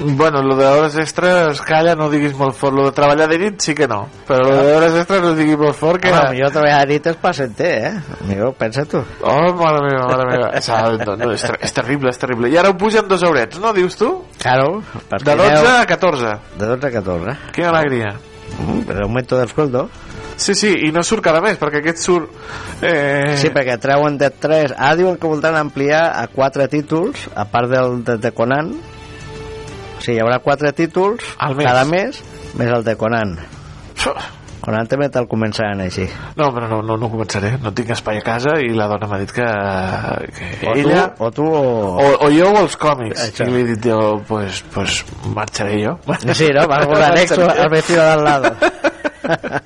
Bueno, lo de hores extres, calla, no diguis molt fort. Lo de treballar de nit sí que no. Però lo de hores extres no diguis molt fort, que... Home, millor treballar de nit és placenter, eh? Millor, pensa tu. Oh, mare meva, mare meva. Sigui, no, no, és, ter és terrible, és terrible. I ara ho pugen dos eurets, no, dius tu? Claro. De 12 a 14. De 12 a 14. Quina alegria. Mm, per augmento del sueldo. Sí, sí, i no surt cada mes, perquè aquest surt... Eh... Sí, perquè treuen de 3... Ara diuen que voldran ampliar a 4 títols, a part del de, de Conan. Sigui, hi haurà 4 títols Al mes. cada mes, més el de Conan. Conan també te'l començaran així. No, però no, no, no començaré. No tinc espai a casa i la dona m'ha dit que, que O tu, ella... o tu o... O, o jo o els còmics. Això. I li he dit jo, pues, pues marxaré jo. Sí, no? Vas volar anexo al vestido de al lado.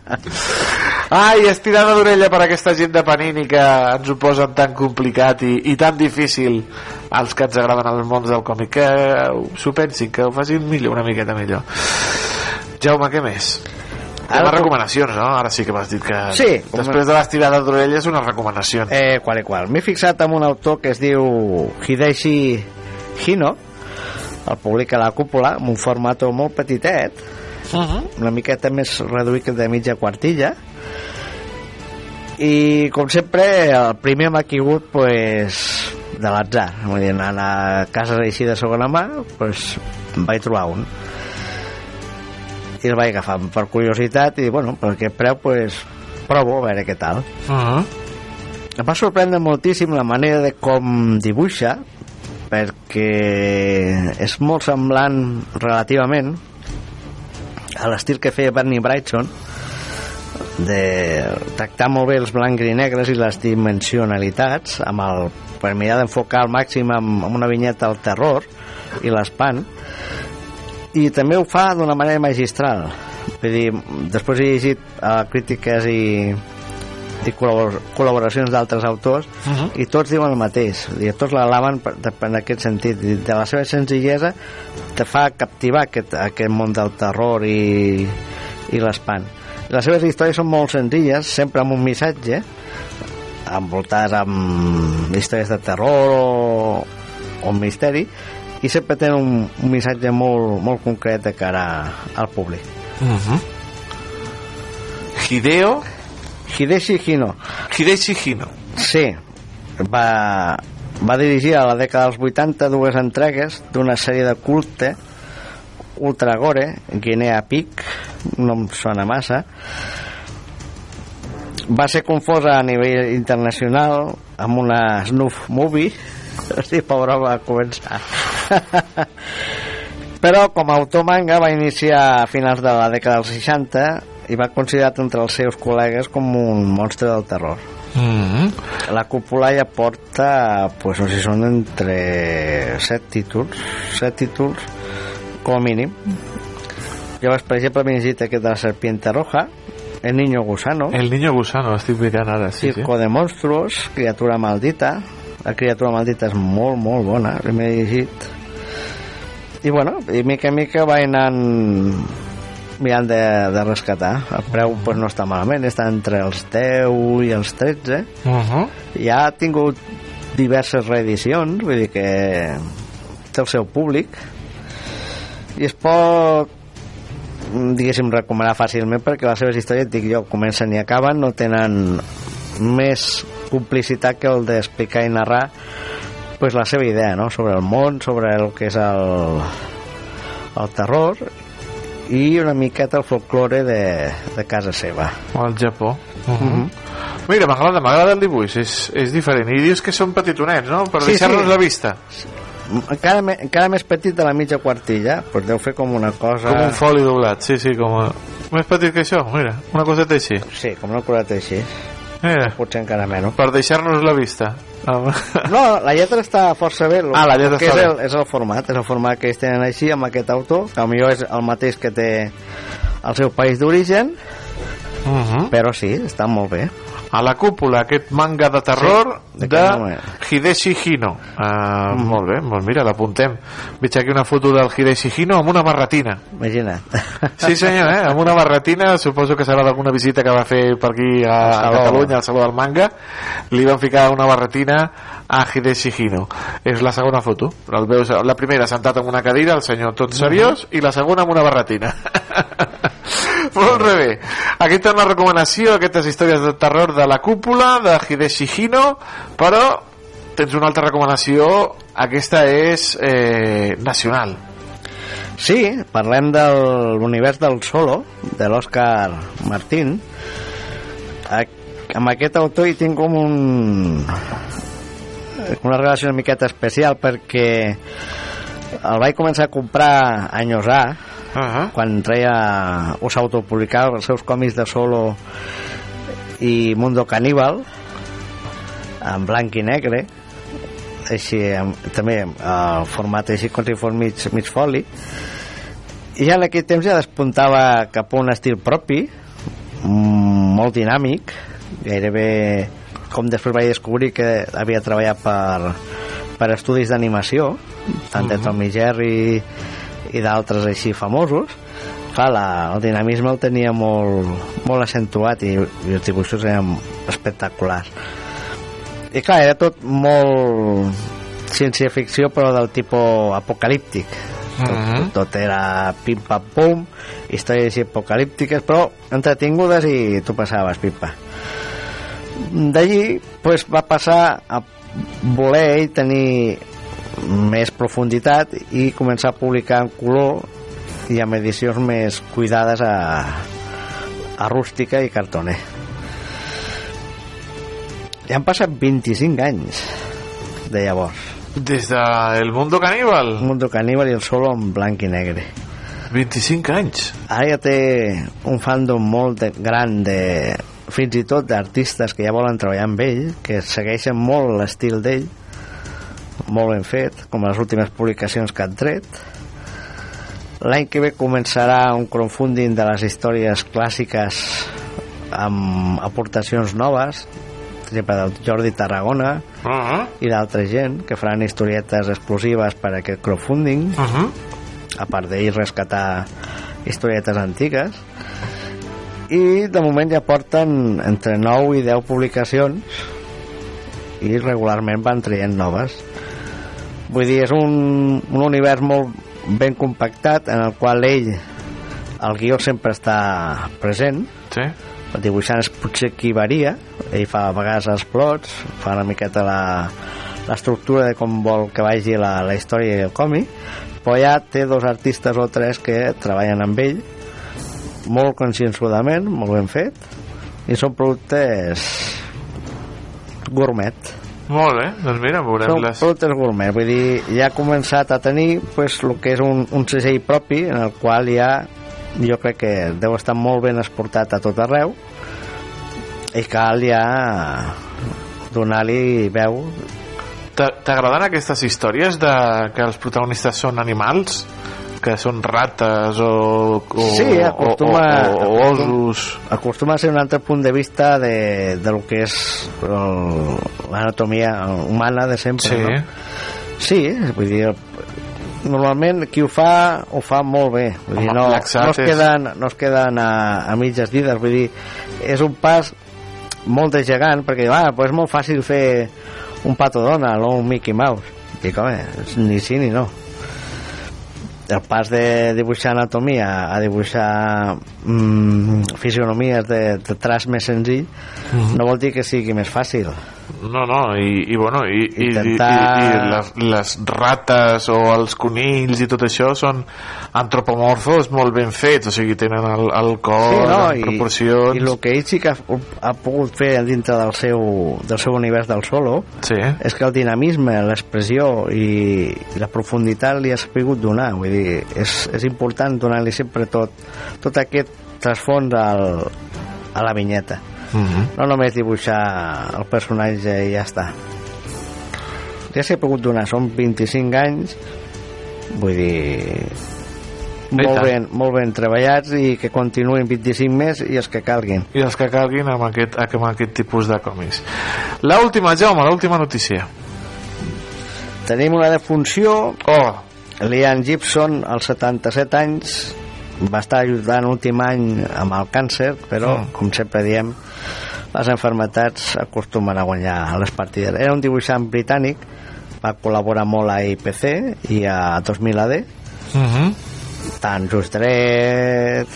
Ai, estirada d'orella per aquesta gent de Panini que ens ho posen tan complicat i, i tan difícil als que ens agraden els mons del còmic que s'ho pensin, que ho facin millor, una miqueta millor Jaume, què més? Ara, Ara- recomanacions, no? Ara sí que m'has dit que Sí, després de l'estirada d'orelles unes recomanacions. Eh, qual i qual. M'he fixat en un autor que es diu Hideshi Hino, el publica la cúpula, amb un format molt petitet, Uh -huh. una miqueta més reduït que de mitja quartilla, i com sempre el primer m'ha caigut pues, de l'atzar. Vull dir, anant a cases així de segona mà pues, em vaig trobar un. I el vaig agafar per curiositat i bueno, per aquest preu pues, provo a veure què tal. Uh -huh. em va sorprendre moltíssim la manera de com dibuixa perquè és molt semblant relativament a l'estil que feia Bernie Brightson de tractar molt bé els blancs i negres i les dimensionalitats amb el, per mirar d'enfocar al màxim amb, amb una vinyeta al terror i l'espant. I també ho fa d'una manera magistral. Vull dir, després he llegit uh, crítiques i, i col·labor col·laboracions d'altres autors Uh -huh. i tots diuen el mateix. Dir, tots l'alaben en aquest sentit. De de la seva senzillesa te fa captivar aquest, aquest món del terror i, i l'espant. Les seves històries són molt senzilles sempre amb un missatge envoltades amb històries de terror o, o misteri i sempre tenen un, un missatge molt, molt concret de cara al públic Uh -huh. Hideo Hideshi Hino Hideshi Hino Sí, va, va dirigir a la dècada dels 80 dues entregues d'una sèrie de culte Ultra Gore, Guinea Peak, no em sona massa. Va ser confosa a nivell internacional amb una snuff movie, sí, pobra va començar. Però com a autor manga va iniciar a finals de la dècada dels 60 i va considerat entre els seus col·legues com un monstre del terror. Uh -huh. La cúpula ja porta, pues no sé si són entre set títols, set títols com a mínim. Llavors, per exemple, m'he llegit aquest de la serpiente roja, El niño gusano, El niño gusano, estic mirant ara sí, sí. Circo de monstruos, Criatura maldita. La criatura maldita és molt, molt bona, m'he llegit. I bueno, i mica en mica va anant mirant de, de rescatar. El preu pues, no està malament, està entre els 10 i els 13 Uh -huh. ja ha tingut diverses reedicions vull dir que té el seu públic i es pot diguéssim recomanar fàcilment perquè les seves històries dic jo, comencen i acaben no tenen més complicitat que el d'explicar i narrar pues, la seva idea no? sobre el món, sobre el que és el, el terror i una miqueta el folklore de, de casa seva al Japó uh -huh. Mira, m'agrada, m'agrada el dibuix, és, és diferent. I dius que són petitonets, no? Per Sí, deixar-nos sí. la vista. Encara, me, encara més petit de la mitja quartilla pues deu fer com una cosa Com un foli doblat, sí, sí, com a... Més petit que això, mira, una coseta així. sí, com una coleta així Mira, potser encara menys per deixar-nos la vista. no, la lletra està força bé Ah, la lletra està és bé. el, és el format és el format que ells tenen així amb aquest autor que potser és el mateix que té el seu país d'origen Uh -huh. però sí, està molt bé a la cúpula, aquest manga de terror Sí, de de? Hideshi Hino. Uh, Mhm. Molt bé, doncs mira, l'apuntem. Veig aquí una foto del Hideshi Hino amb una barretina. Imagina't. Sí senyor, eh? amb una barretina, suposo que serà d'alguna visita que va fer per aquí a, a. Catalunya, al Saló del Manga, li van ficar una barretina a Hideshi Hino. És la segona foto. El veus, la primera sentat en una cadira, el senyor tot seriós, i la segona amb una barretina. Molt bé. Aquesta és una recomanació, aquestes històries de terror de la cúpula, de Hideshi Hino, però tens una altra recomanació, aquesta és eh, nacional. Sí, parlem de l'univers del solo, de l'Òscar Martín. A- Amb aquest autor hi tinc com un... una relació una miqueta especial perquè el vaig començar a comprar anys A, uh -huh. quan treia o s'autopublicava els seus còmics de solo i Mundo Caníbal en blanc i negre així, amb, també el format així fos mig, mig foli i ja en aquell temps ja despuntava cap a un estil propi mm, molt dinàmic gairebé com després vaig descobrir que havia treballat per, per estudis d'animació tant de Mhm. Tom i Jerry i d'altres així famosos clar, la, el dinamisme el tenia molt, molt accentuat i, i els dibuixos eren espectaculars. I clar, era tot molt ciència-ficció però del tipus apocalíptic. Tot, Mhm. tot era pim-pam-pum històries apocalíptiques però entretingudes i tu passaves pipa. D'allí pues, va passar a voler ell tenir més profunditat i començar a publicar en color i amb edicions més cuidades a, a rústica i cartoner. Ja han passat 25 anys de llavors. Des de El Mundo Caníbal? Mundo Caníbal i el solo en blanc i negre. 25 anys. Ara ja té un fandom molt de, gran de fins i tot d'artistes que ja volen treballar amb ell que segueixen molt l'estil d'ell molt ben fet com les últimes publicacions que han tret l'any que ve començarà un crowdfunding de les històries clàssiques amb aportacions noves per exemple del Jordi Tarragona uh -huh. i d'altra gent que faran historietes exclusives per a aquest crowdfunding uh -huh. a part d'ell rescatar historietes antigues i de moment ja porten entre 9 i 10 publicacions i regularment van traient noves vull dir, és un, un univers molt ben compactat en el qual ell el guió sempre està present. Sí. el dibuixant és potser qui varia. Ell fa a vegades els plots fa una miqueta la l'estructura de com vol que vagi la, la història i el còmic però ja té dos artistes o tres que treballen amb ell molt conscienzudament, molt ben fet i són productes gourmet Molt bé, doncs mira, veurem són les... productes gourmet vull dir, ja ha començat a tenir pues, el que és un, un segell propi en el qual ja jo crec que deu estar molt ben exportat a tot arreu i cal ja donar-li veu T'a- T'agraden aquestes històries de que els protagonistes són animals? Que són rates o, o, sí, acostuma, o, o, o osos? acostuma a ser un altre punt de vista de, de lo que és l'anatomia humana de sempre Sí. no? sí, vull dir normalment qui ho fa ho fa molt bé vull dir, no, no, es és- queden, no es queden a, a mitges dides vull dir, és un pas molt de gegant perquè ah, pues és molt fàcil fer un pato Donald o un Mickey Mouse dic, home, ni sí ni no el pas de dibuixar anatomia a dibuixar mm, fisionomies de, de traç més senzill Mhm. no vol dir que sigui més fàcil No, no, i, i bueno, i, i, i, Intentar- i, i les, les rates o els conills i tot això són antropomorfos molt ben fets, o sigui, tenen el, el cos sí, no? en I, proporcions... i el que ell sí que ha, ha pogut fer dintre del seu, del seu univers del solo sí. és que el dinamisme, l'expressió i, i la profunditat li ha sabut donar vull dir, és, és important donar-li sempre tot, tot aquest trasfons al, a la vinyeta Mm -hmm. no només dibuixar el personatge i ja està ja s'hi ha pogut donar són 25 anys vull dir molt ben, molt ben treballats i que continuïn 25 més i els que calguin. I els que calguin amb aquest, amb aquest tipus de còmics. L'última, Jaume, l'última notícia. Tenim una defunció. Oh. Liam Gibson, als 77 anys, va estar ajudant l'últim any amb el càncer, però, Mm. com sempre diem, les enfermetats acostumen a guanyar les partides. Era un dibuixant britànic, va col·laborar molt a IPC i a 2000 AD, Uh -huh. tant Just Dredd...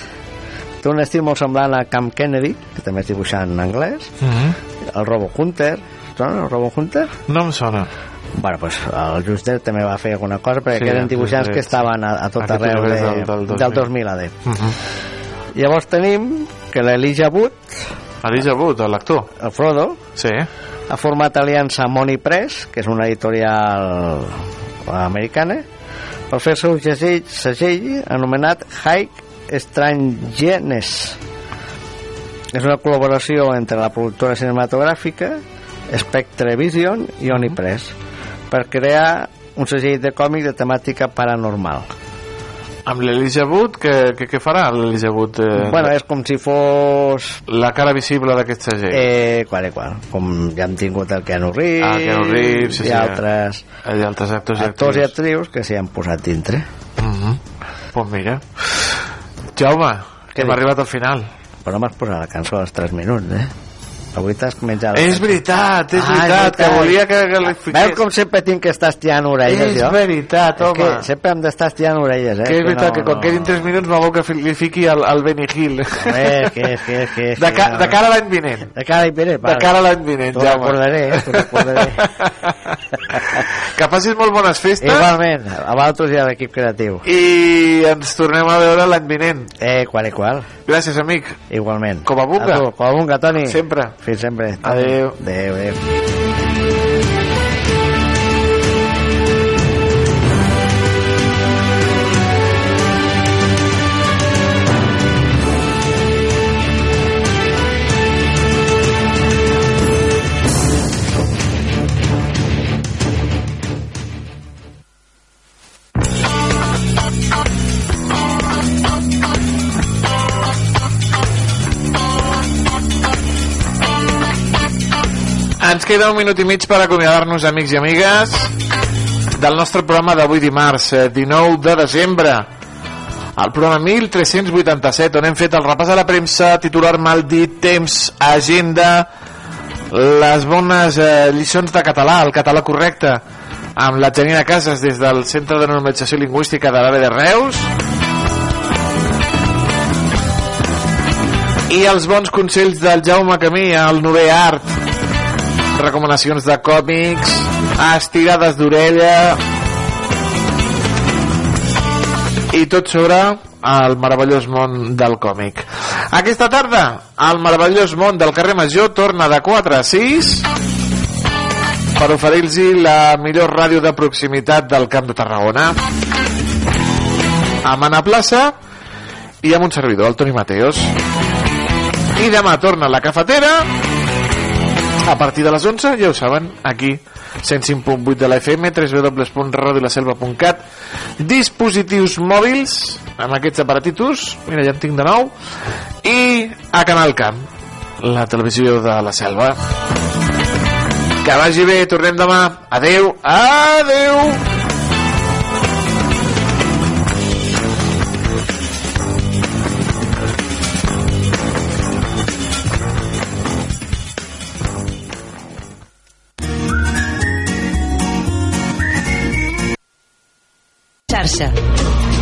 Té un estil molt semblant a Camp Kennedy, que també és dibuixant en anglès, Uh -huh. el Robo Hunter, sona el Robo Hunter? No em sona. Bueno, pues el Just Dredd també va fer alguna cosa perquè Sí, eren el dibuixants que estaven a, a tot Aquest arreu de, del- del del, 2000. 2000 AD. Uh -huh. Llavors tenim que l'Elijah Wood, Elijah Wood, l'actor. el Frodo, sí. ha format aliança amb Money Press, que és una editorial americana, per fer el seu segell, segell anomenat High Strangeness. És una col·laboració entre la productora cinematogràfica Spectre Vision i Onipress per crear un segell de còmic de temàtica paranormal. Amb l'Elijah Wood, què, què, què farà l'Elijah Wood? Eh, Bueno, és com si fos... La cara visible d'aquest segell. Eh, qual, qual. Com ja hem tingut el Keanu Reeves, Ah, Keanu Reeves, sí, i sí. altres, I altres actors i actors i actrius. que s'hi han posat dintre. Uh -huh. Pues mira. Jaume, que hem dic? arribat al final. Però m'has posat la cançó als 3 minuts, eh? Avui t'has menjat... És veritat, és Ah, veritat, que volia que, que li fiqués... Veus com sempre tinc que estar estiant orelles, És jo? veritat, home. És que sempre hem d'estar estiant orelles, eh? Que és veritat no, que quan quedin 3 minuts me vol que li fiqui el, el Benny Hill. Home, que és, que és, que és... De, ca, que no. de cara a l'any vinent. De cara a l'any vinent, De cara a l'any vinent, T'ho Jaume. recordaré, eh? T'ho recordaré. Que passis molt bones festes. Igualment, a vosaltres i a l'equip creatiu. I ens tornem a veure l'any vinent. Eh, qual i qual. Gràcies, amic. Igualment. Com a bunga. A tu, com a bunga, Toni. Sempre. Fins sempre. Adéu. Adéu, adéu. Ens queda un minut i mig per acomiadar-nos, amics i amigues, del nostre programa d'avui dimarts, eh, 19 de desembre. El programa 1387, on hem fet el repàs a la premsa, titular mal dit, temps, agenda, les bones eh, lliçons de català, el català correcte, amb la Janina Casas des del Centre de Normalització Lingüística de l'AVE de Reus, i els bons consells del Jaume Camí al Nové Art, recomanacions de còmics, estirades d'orella i tot sobre el meravellós món del còmic. Aquesta tarda, el meravellós món del carrer Major torna de 4 a 6 per oferir-los la millor ràdio de proximitat del Camp de Tarragona amb Anna Plaça i amb un servidor, el Toni Mateos. I demà torna la cafetera a partir de les 11, ja ho saben, aquí 105.8 de la FM, www.radiolaselva.cat dispositius mòbils amb aquests aparatitos, mira, ja en tinc de nou i a Canal Camp la televisió de la selva. Que vagi bé, tornem demà. Adeu, adeu xarxa.